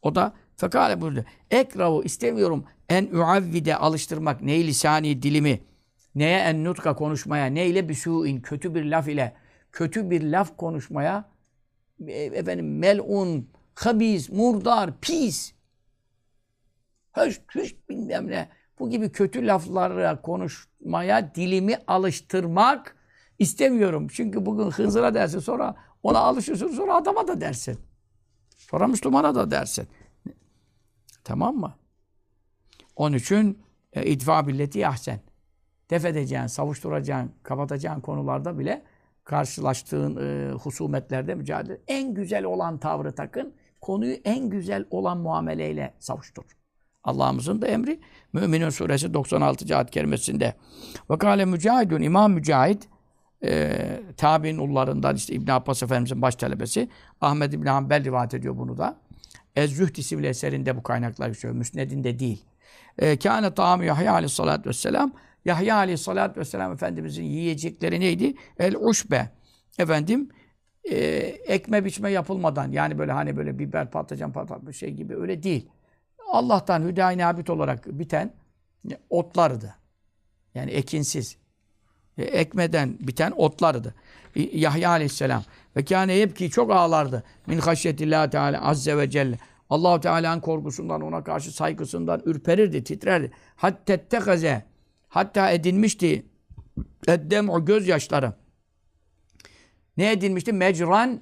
O da fekale buyurdu. Ekravu istemiyorum en uavvide alıştırmak ney lisani dilimi neye en nutka konuşmaya neyle bir su'in kötü bir laf ile kötü bir laf konuşmaya e, efendim melun, habis, murdar, pis. Hiç, hiç bilmem ne. Bu gibi kötü laflara konuşmaya dilimi alıştırmak istemiyorum. Çünkü bugün Hızır'a dersin sonra ona alışırsın sonra adama da dersin. Sonra Müslümana da dersin. Tamam mı? Onun için e, idfa billeti ahsen. Def edeceğin, savuşturacağın, kapatacağın konularda bile karşılaştığın e, husumetlerde mücadele. En güzel olan tavrı takın. Konuyu en güzel olan muameleyle savuştur. Allah'ımızın da emri Müminun suresi 96. ayet kerimesinde. Ve kâle mücahidun İmam Mücahid e, tabi'in ullarından işte İbn Abbas Efendimizin baş talebesi Ahmed İbn Hanbel rivayet ediyor bunu da. Ez-Zühd isimli eserinde bu kaynaklar geçiyor. Müsnedinde değil. E, Kâne ta'amü Yahya aleyhissalâtu vesselam Yahya aleyhissalâtu vesselam Efendimizin yiyecekleri neydi? El-uşbe. Efendim e, ekme biçme yapılmadan yani böyle hani böyle biber patlıcan bir şey gibi öyle değil. Allah'tan hüdayi nabit olarak biten otlardı. Yani ekinsiz. E, ekmeden biten otlardı. Yahya aleyhisselam. Ve kâne yebki çok ağlardı. Min haşyetillah teala azze ve celle. allah Teala'nın korkusundan, ona karşı saygısından ürperirdi, titrerdi. Hatta tegaze. Hatta edinmişti eddem'u gözyaşları. Ne edinmişti? Mecran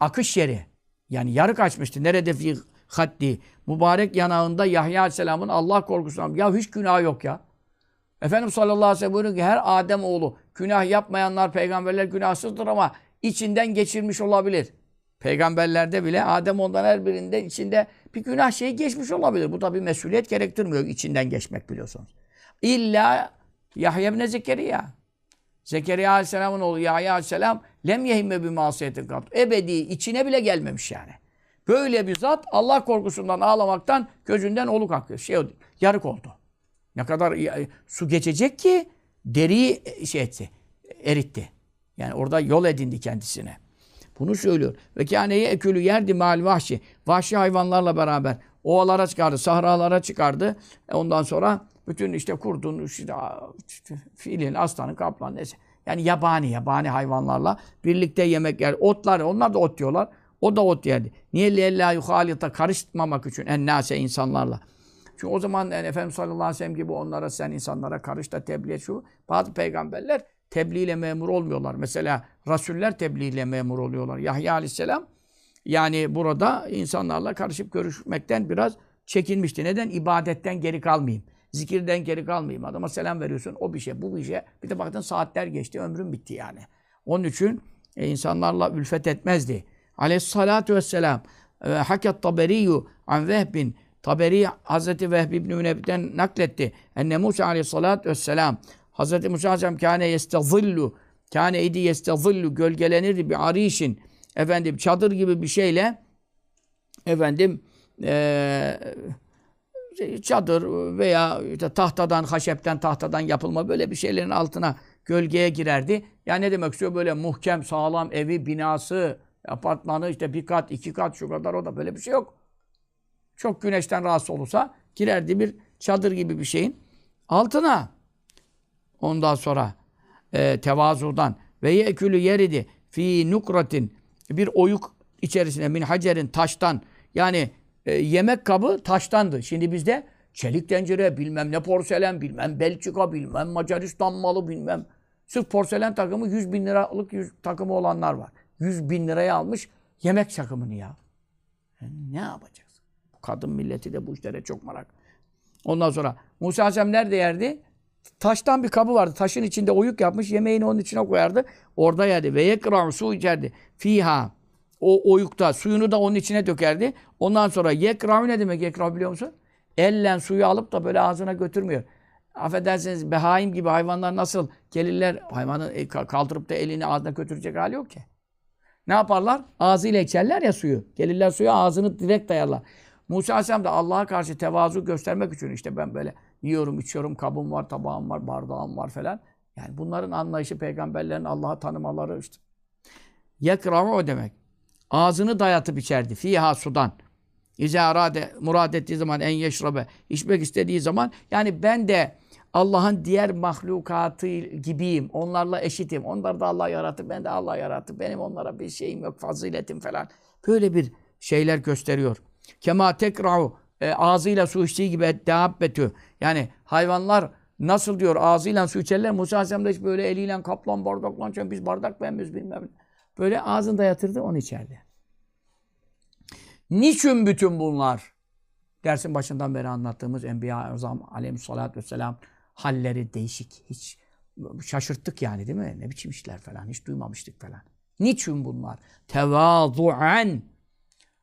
akış yeri. Yani yarık açmıştı. Nerede fi haddi. Mübarek yanağında Yahya Aleyhisselam'ın Allah korkusundan. Ya hiç günah yok ya. Efendimiz sallallahu aleyhi ve sellem buyuruyor ki her Adem oğlu günah yapmayanlar peygamberler günahsızdır ama içinden geçirmiş olabilir. Peygamberlerde bile Adem ondan her birinde içinde bir günah şeyi geçmiş olabilir. Bu tabi mesuliyet gerektirmiyor içinden geçmek biliyorsunuz. İlla Yahya bin Zekeriya. Zekeriya Aleyhisselam'ın oğlu Yahya Aleyhisselam lem yehimme bir masiyetin kat. Ebedi içine bile gelmemiş yani. Böyle bir zat Allah korkusundan ağlamaktan gözünden oluk akıyor. Şey, yarık oldu. Ne kadar su geçecek ki deriyi e, şey etti, eritti. Yani orada yol edindi kendisine. Bunu söylüyor. Ve kâneye ekülü yerdi mal vahşi. Vahşi hayvanlarla beraber ovalara çıkardı, sahralara çıkardı. E ondan sonra bütün işte kurdun, işte filin, aslanın, kaplan neyse. Yani yabani, yabani hayvanlarla birlikte yemek yer. Otlar, onlar da ot diyorlar. O da ot yerdi. Niye lella yuhalita karışmamak için ennase insanlarla. Çünkü o zaman yani Efendimiz sallallahu aleyhi ve sellem gibi onlara sen insanlara karış da tebliğ şu. Bazı peygamberler tebliğ ile memur olmuyorlar. Mesela rasuller tebliğ ile memur oluyorlar. Yahya aleyhisselam yani burada insanlarla karışıp görüşmekten biraz çekinmişti. Neden? İbadetten geri kalmayayım. Zikirden geri kalmayayım. Adama selam veriyorsun. O bir şey, bu bir şey. Bir de baktın saatler geçti, ömrüm bitti yani. Onun için e, insanlarla ülfet etmezdi. Aleyhissalatu vesselam e, haket taberiyu an vehbin Taberi Hazreti Vehb ibn Münebbi'den nakletti. Enne Musa aleyhissalatü vesselam Hazreti Musa aleyhisselam kâne yestezillu kâne idi yestezillu gölgelenirdi bir arişin efendim çadır gibi bir şeyle efendim ee, çadır veya işte tahtadan, haşepten, tahtadan yapılma böyle bir şeylerin altına gölgeye girerdi. Yani ne demek istiyor? Böyle muhkem, sağlam evi, binası, apartmanı işte bir kat, iki kat, şu kadar o da böyle bir şey yok. Çok güneşten rahatsız olursa girerdi bir çadır gibi bir şeyin altına. Ondan sonra e, tevazudan ve yekülü yeridi fi nukratin bir oyuk içerisine min hacerin taştan yani e, yemek kabı taştandı. Şimdi bizde çelik tencere, bilmem ne porselen, bilmem Belçika, bilmem Macaristan malı, bilmem. Sırf porselen takımı 100 bin liralık 100 takımı olanlar var. 100 bin liraya almış yemek takımını ya. Ne yapacağız? Kadın milleti de bu işlere çok merak. Ondan sonra Musa Aleyhisselam nerede yerdi? Taştan bir kabı vardı. Taşın içinde oyuk yapmış. Yemeğini onun içine koyardı. Orada yerdi. Ve yekra'u su içerdi. Fiha. O oyukta. Suyunu da onun içine dökerdi. Ondan sonra yekra'u ne demek yekra'u biliyor musun? Ellen suyu alıp da böyle ağzına götürmüyor. Affedersiniz behaim gibi hayvanlar nasıl gelirler hayvanı e, kaldırıp da elini ağzına götürecek hali yok ki. Ne yaparlar? Ağzıyla içerler ya suyu. Gelirler suya ağzını direkt dayarlar. Musa Aleyhisselam da Allah'a karşı tevazu göstermek için işte ben böyle yiyorum, içiyorum, kabım var, tabağım var, bardağım var falan. Yani bunların anlayışı peygamberlerin Allah'ı tanımaları işte. Yekra'u o demek. Ağzını dayatıp içerdi. Fiha sudan. İze arade murad ettiği zaman en yeşrabe. içmek istediği zaman yani ben de Allah'ın diğer mahlukatı gibiyim. Onlarla eşitim. Onlar da Allah yarattı. Ben de Allah yarattı. Benim onlara bir şeyim yok. Faziletim falan. Böyle bir şeyler gösteriyor. Kema tekra'u e, ağzıyla su içtiği gibi dehabbetü. Yani hayvanlar nasıl diyor ağzıyla su içerler. Musa Aleyhisselam da hiç böyle eliyle kaplan bardakla biz bardak beğenmiyoruz bilmem ne. Böyle ağzında yatırdı onu içerdi. Niçin bütün bunlar? Dersin başından beri anlattığımız Enbiya-i Azam aleyhissalatü vesselam halleri değişik. Hiç şaşırttık yani değil mi? Ne biçim işler falan. Hiç duymamıştık falan. Niçin bunlar? Tevazu'en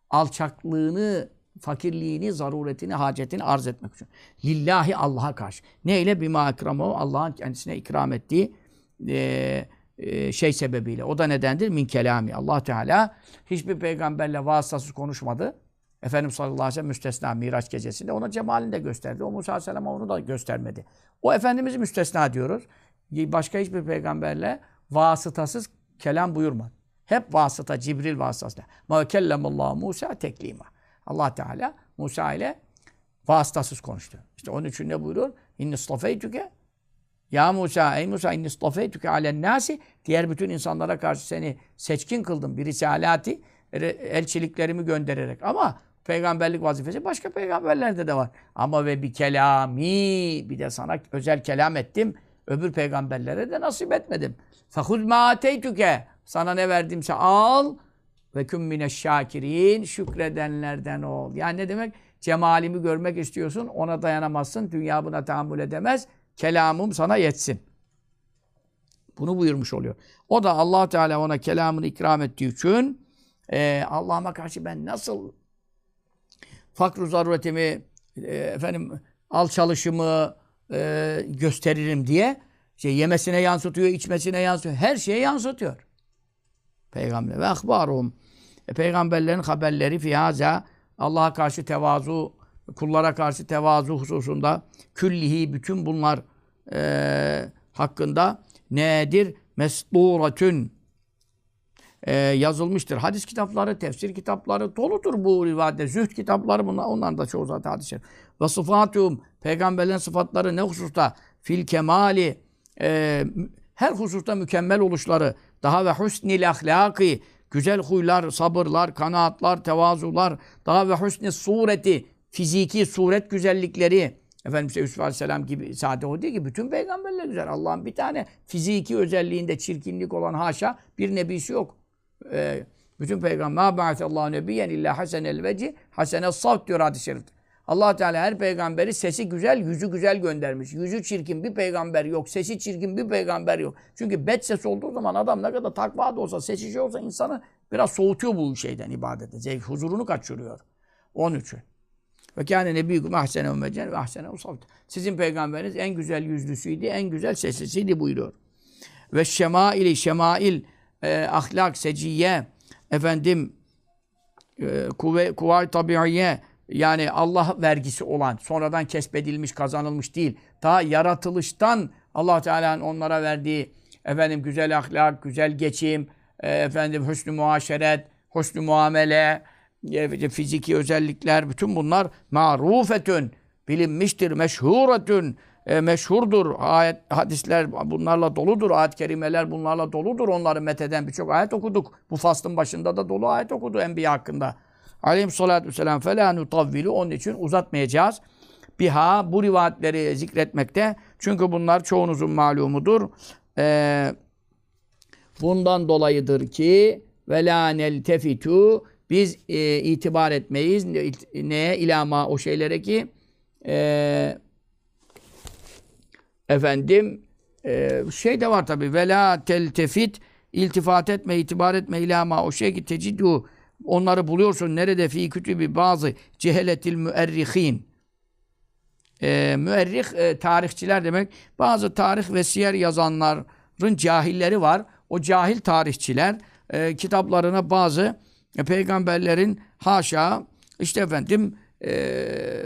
alçaklığını, fakirliğini, zaruretini, hacetini arz etmek için. Lillahi Allah'a karşı. Neyle? Bima ikramo Allah'ın kendisine ikram ettiği e, şey sebebiyle. O da nedendir? Min kelami. Allah Teala hiçbir peygamberle vasıtasız konuşmadı. Efendimiz sallallahu aleyhi ve sellem müstesna Miraç gecesinde ona cemalini de gösterdi. O Musa aleyhisselam onu da göstermedi. O Efendimiz'i müstesna diyoruz. Başka hiçbir peygamberle vasıtasız kelam buyurmadı. Hep vasıta, Cibril vasıtasıyla. Ma kellemallahu Musa teklima. Allah Teala Musa ile vasıtasız konuştu. İşte onun için ne buyuruyor? İnni stafeytüke ya Musa, ey Musa inni stafeytüke alen nasi diğer bütün insanlara karşı seni seçkin kıldım. Bir risalati elçiliklerimi göndererek. Ama peygamberlik vazifesi başka peygamberlerde de var. Ama ve bir kelami bir de sana özel kelam ettim. Öbür peygamberlere de nasip etmedim. Fehuz ma ateytüke sana ne verdimse al ve küm mineşşakirin şükredenlerden ol. Yani ne demek? Cemalimi görmek istiyorsun, ona dayanamazsın. Dünya buna tahammül edemez. Kelamım sana yetsin. Bunu buyurmuş oluyor. O da allah Teala ona kelamını ikram ettiği için e, Allah'ıma karşı ben nasıl fakr zaruretimi, e, efendim alçalışımı e, gösteririm diye şey, yemesine yansıtıyor, içmesine yansıtıyor. Her şeye yansıtıyor. Peygamber ve akbarum. E, peygamberlerin haberleri fihaza Allah'a karşı tevazu, kullara karşı tevazu hususunda küllihi bütün bunlar e, hakkında nedir? Mesduratün e, yazılmıştır. Hadis kitapları, tefsir kitapları doludur bu rivayette. Zühd kitapları bunlar. Onların da çoğu zaten hadis-i Ve sıfatum, peygamberlerin sıfatları ne hususta? Fil kemali, e, her hususta mükemmel oluşları, daha ve husnil ahlaki, güzel huylar, sabırlar, kanaatlar, tevazular, daha ve husni sureti, fiziki suret güzellikleri, Efendim işte Yusuf Aleyhisselam gibi sade o değil ki bütün peygamberler güzel. Allah'ın bir tane fiziki özelliğinde çirkinlik olan haşa bir nebisi yok. Ee, bütün peygamber ma ba'atallahu nebiyyen illa hasenel veci hasene savt diyor hadis-i şerifte. Allah Teala her peygamberi sesi güzel, yüzü güzel göndermiş. Yüzü çirkin bir peygamber yok, sesi çirkin bir peygamber yok. Çünkü bet ses olduğu zaman adam ne kadar takva da olsa, sesi şey olsa insanı biraz soğutuyor bu şeyden ibadete. Zevk, huzurunu kaçırıyor. Onun için. Ve kâne nebiyyukum ahsene ummecen ve ahsene usavt. Sizin peygamberiniz en güzel yüzlüsüydü, en güzel seslisiydi buyuruyor. Ve şemaili, şemail, e, ahlak, seciye, efendim, e, kuvve, kuvay tabiiye, yani Allah vergisi olan, sonradan kesbedilmiş, kazanılmış değil. Daha yaratılıştan Allah Teala'nın onlara verdiği efendim güzel ahlak, güzel geçim, e, efendim hüsnü muaşeret, hüsnü muamele, fiziki özellikler, bütün bunlar marufetün, bilinmiştir, meşhuretün, e, meşhurdur. Ayet, hadisler bunlarla doludur. Ayet-i kerimeler bunlarla doludur. Onları metheden birçok ayet okuduk. Bu faslın başında da dolu ayet okudu Enbiya hakkında. Aleyhissalatü vesselam felâ nutavvilu. Onun için uzatmayacağız. Biha bu rivayetleri zikretmekte. Çünkü bunlar çoğunuzun malumudur. Ee, bundan dolayıdır ki velâ neltefitu biz e, itibar etmeyiz. Neye? İlama o şeylere ki e, efendim e, şey de var tabi vela teltefit iltifat etme, itibar etme ilama o şey ki teciddu onları buluyorsun. Nerede? Fi kütübi bazı ceheletil müerrihin e, müerrih e, tarihçiler demek. Bazı tarih ve siyer yazanların cahilleri var. O cahil tarihçiler e, kitaplarına bazı e, peygamberlerin haşa işte efendim e,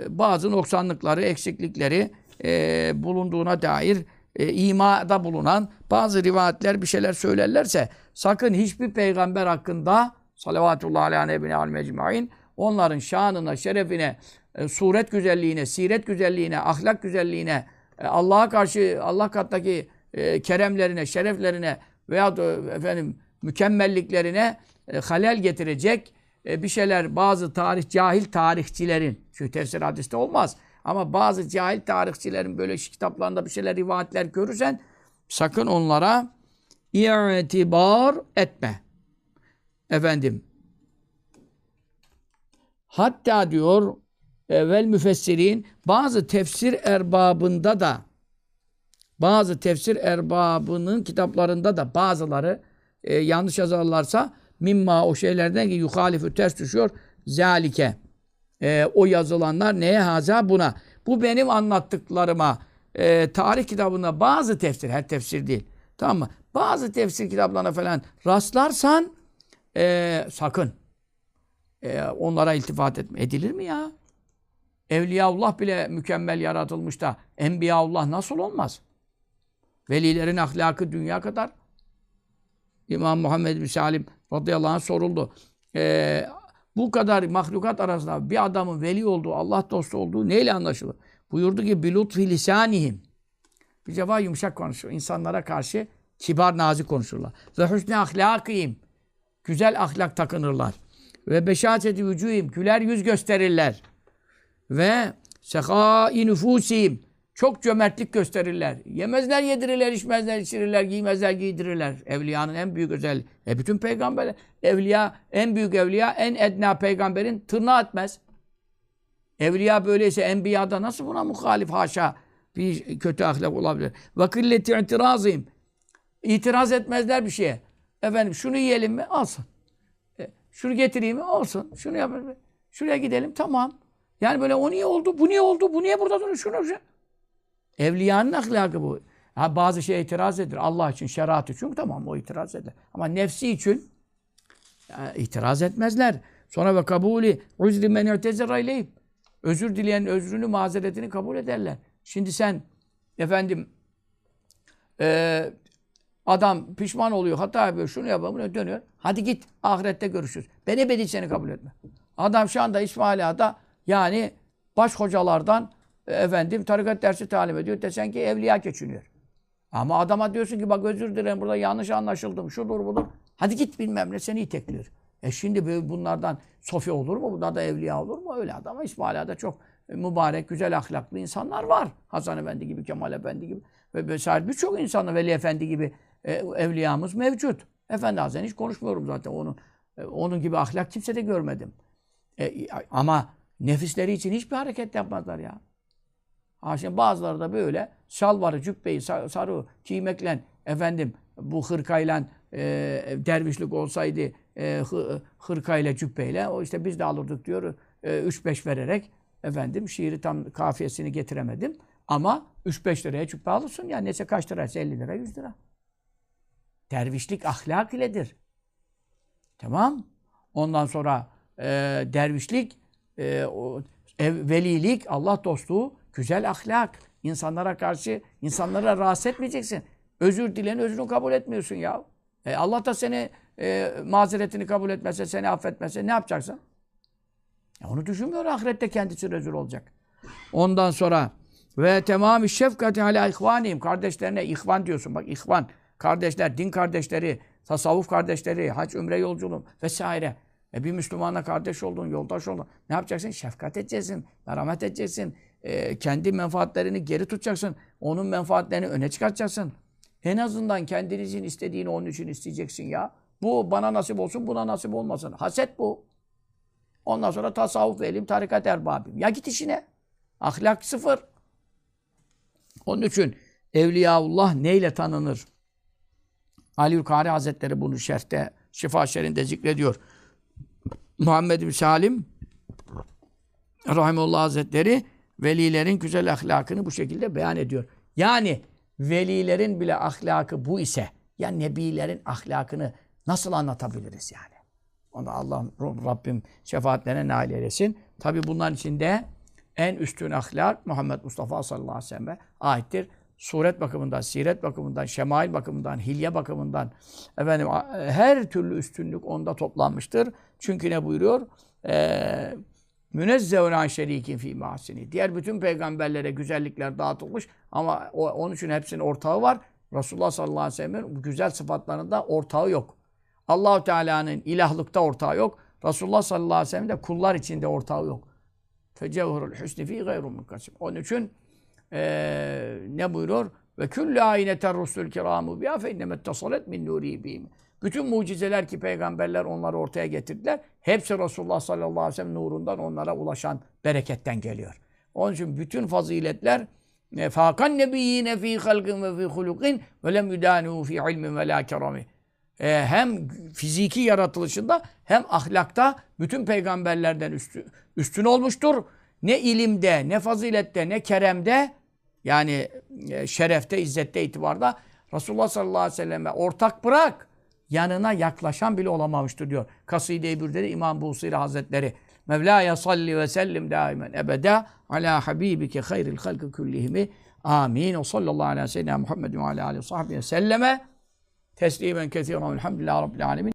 bazı noksanlıkları, eksiklikleri e, bulunduğuna dair e, imada bulunan bazı rivayetler bir şeyler söylerlerse sakın hiçbir peygamber hakkında salavatullah aleyhi nebine al mecmain onların şanına, şerefine, e, suret güzelliğine, siret güzelliğine, ahlak güzelliğine e, Allah'a karşı Allah kattaki e, keremlerine, şereflerine veya da efendim mükemmelliklerine e, halel getirecek e, bir şeyler bazı tarih cahil tarihçilerin çünkü tefsir hadiste olmaz ama bazı cahil tarihçilerin böyle kitaplarında bir şeyler rivayetler görürsen sakın onlara itibar etme. Efendim hatta diyor evvel müfessirin bazı tefsir erbabında da bazı tefsir erbabının kitaplarında da bazıları e, yanlış yazarlarsa mimma o şeylerden ki yuhalifü ters düşüyor. Zalike e, o yazılanlar neye haza buna. Bu benim anlattıklarıma. E, tarih kitabında bazı tefsir her tefsir değil. Tamam mı? Bazı tefsir kitaplarına falan rastlarsan e, sakın. E, onlara iltifat etme. Edilir mi ya? Evliyaullah bile mükemmel yaratılmış da Enbiyaullah nasıl olmaz? Velilerin ahlakı dünya kadar. İmam Muhammed bin Salim radıyallahu anh soruldu. Ee, bu kadar mahlukat arasında bir adamın veli olduğu, Allah dostu olduğu neyle anlaşılır? Buyurdu ki bilutfi lisanihim. Bir cevap yumuşak konuşuyor. İnsanlara karşı kibar nazik konuşurlar. Ve hüsnü ahlakiyim. Güzel ahlak takınırlar. Ve beşaseti vücuhim. Güler yüz gösterirler. Ve sekâi nüfusihim. Çok cömertlik gösterirler. Yemezler, yedirirler, içmezler, içirirler, giymezler, giydirirler. Evliyanın en büyük özel. E bütün peygamberler, evliya, en büyük evliya, en edna peygamberin tırnağı etmez. Evliya böyleyse enbiyada nasıl buna muhalif haşa bir kötü ahlak olabilir? Ve kılleti itirazıyım. İtiraz etmezler bir şeye. Efendim şunu yiyelim mi? Olsun. E, şunu getireyim mi? Olsun. Şunu yapalım. Şuraya gidelim. Tamam. Yani böyle o niye oldu? Bu niye oldu? Bu niye burada duruyor? Şunu, şunu. Evliyanın ahlakı bu. Ha, bazı şeye itiraz edilir. Allah için, şeriat için tamam o itiraz eder. Ama nefsi için ya, itiraz etmezler. Sonra ve kabulü uzri men ileyhim. Özür dileyen özrünü, mazeretini kabul ederler. Şimdi sen efendim e, adam pişman oluyor, hata yapıyor, şunu yapıyor, dönüyor. Hadi git, ahirette görüşürüz. Ben ebedi seni kabul etme. Adam şu anda İsmaila'da yani baş hocalardan efendim tarikat dersi talim ediyor. Desen ki evliya geçiniyor. Ama adama diyorsun ki bak özür dilerim burada yanlış anlaşıldım. Şudur budur. Hadi git bilmem ne seni itekliyor. E şimdi bunlardan Sofya olur mu? Bunlar da evliya olur mu? Öyle adam. İsmaila'da çok mübarek, güzel ahlaklı insanlar var. Hasan Efendi gibi, Kemal Efendi gibi ve vesaire birçok insanlar Veli Efendi gibi e, evliyamız mevcut. Efendi Hazretleri hiç konuşmuyorum zaten onun. E, onun gibi ahlak kimse de görmedim. E, ama nefisleri için hiçbir hareket yapmazlar ya. Ha şimdi bazıları da böyle şalvarı, cübbeyi, sarı giymekle efendim bu hırkayla e, dervişlik olsaydı e, hırkayla, cübbeyle o işte biz de alırdık diyor. 3-5 e, vererek efendim şiiri tam kafiyesini getiremedim. Ama 3-5 liraya cübbe alırsın ya neyse kaç liraysa 50 lira 100 lira. Dervişlik ahlak iledir. Tamam. Ondan sonra e, dervişlik, e, o, ev, velilik, Allah dostluğu Güzel ahlak. insanlara karşı, insanlara rahatsız etmeyeceksin. Özür dileyen özrünü kabul etmiyorsun ya. E Allah da seni e, mazeretini kabul etmezse, seni affetmezse ne yapacaksın? E onu düşünmüyor. Ahirette kendisi rezil olacak. Ondan sonra ve tamamı şefkati ala ihvaniyim. Kardeşlerine ihvan diyorsun. Bak ihvan. Kardeşler, din kardeşleri, tasavvuf kardeşleri, hac, ümre yolculuğu vesaire. E bir Müslümanla kardeş oldun, yoldaş oldun. Ne yapacaksın? Şefkat edeceksin, merhamet edeceksin, e, kendi menfaatlerini geri tutacaksın. Onun menfaatlerini öne çıkartacaksın. En azından kendinizin istediğini onun için isteyeceksin ya. Bu bana nasip olsun, buna nasip olmasın. Haset bu. Ondan sonra tasavvuf elim, tarikat erbabim. Ya git işine. Ahlak sıfır. Onun için Evliyaullah neyle tanınır? Ali Yurkari Hazretleri bunu şerhte, Şifa Şerinde zikrediyor. Muhammed Salim Rahimullah Hazretleri velilerin güzel ahlakını bu şekilde beyan ediyor. Yani velilerin bile ahlakı bu ise ya nebilerin ahlakını nasıl anlatabiliriz yani? Onu Allah Rabbim şefaatlerine nail eylesin. Tabi bunların içinde en üstün ahlak Muhammed Mustafa sallallahu aleyhi ve sellem'e aittir. Suret bakımından, siret bakımından, şemail bakımından, hilye bakımından efendim her türlü üstünlük onda toplanmıştır. Çünkü ne buyuruyor? Ee, Münezzehun an şerikin fi mahsini. Diğer bütün peygamberlere güzellikler dağıtılmış ama o, onun için hepsinin ortağı var. Resulullah sallallahu aleyhi ve sellem'in bu güzel sıfatlarında ortağı yok. Allahu Teala'nın ilahlıkta ortağı yok. Resulullah sallallahu aleyhi ve sellem'in de kullar içinde ortağı yok. Fecevhurul husni fi gayrun munkasim. Onun için eee, ne buyuruyor? Ve küllü ayneter rusul kiramu biha fe innemet tasalet min nuri bihim. Bütün mucizeler ki peygamberler onları ortaya getirdiler. Hepsi Resulullah sallallahu aleyhi ve sellem nurundan onlara ulaşan bereketten geliyor. Onun için bütün faziletler e, fakan nebiyyine fi halqin ve fi hulukin ve lem yudanu fi ilmin ve la kerami. E, hem fiziki yaratılışında hem ahlakta bütün peygamberlerden üstü, üstün olmuştur. Ne ilimde, ne fazilette, ne keremde yani e, şerefte, izzette, itibarda Resulullah sallallahu aleyhi ve selleme ortak bırak yanına yaklaşan bile olamamıştır diyor. Kaside-i Bürde'de İmam Busiri Hazretleri Mevla'ya salli ve sellim daimen ebeda ala habibike hayril halkı kullihimi. Amin. Ve sallallahu aleyhi ve sellem Muhammed ve ala aleyhi ve selleme teslimen kethiren velhamdülillahi rabbil alemin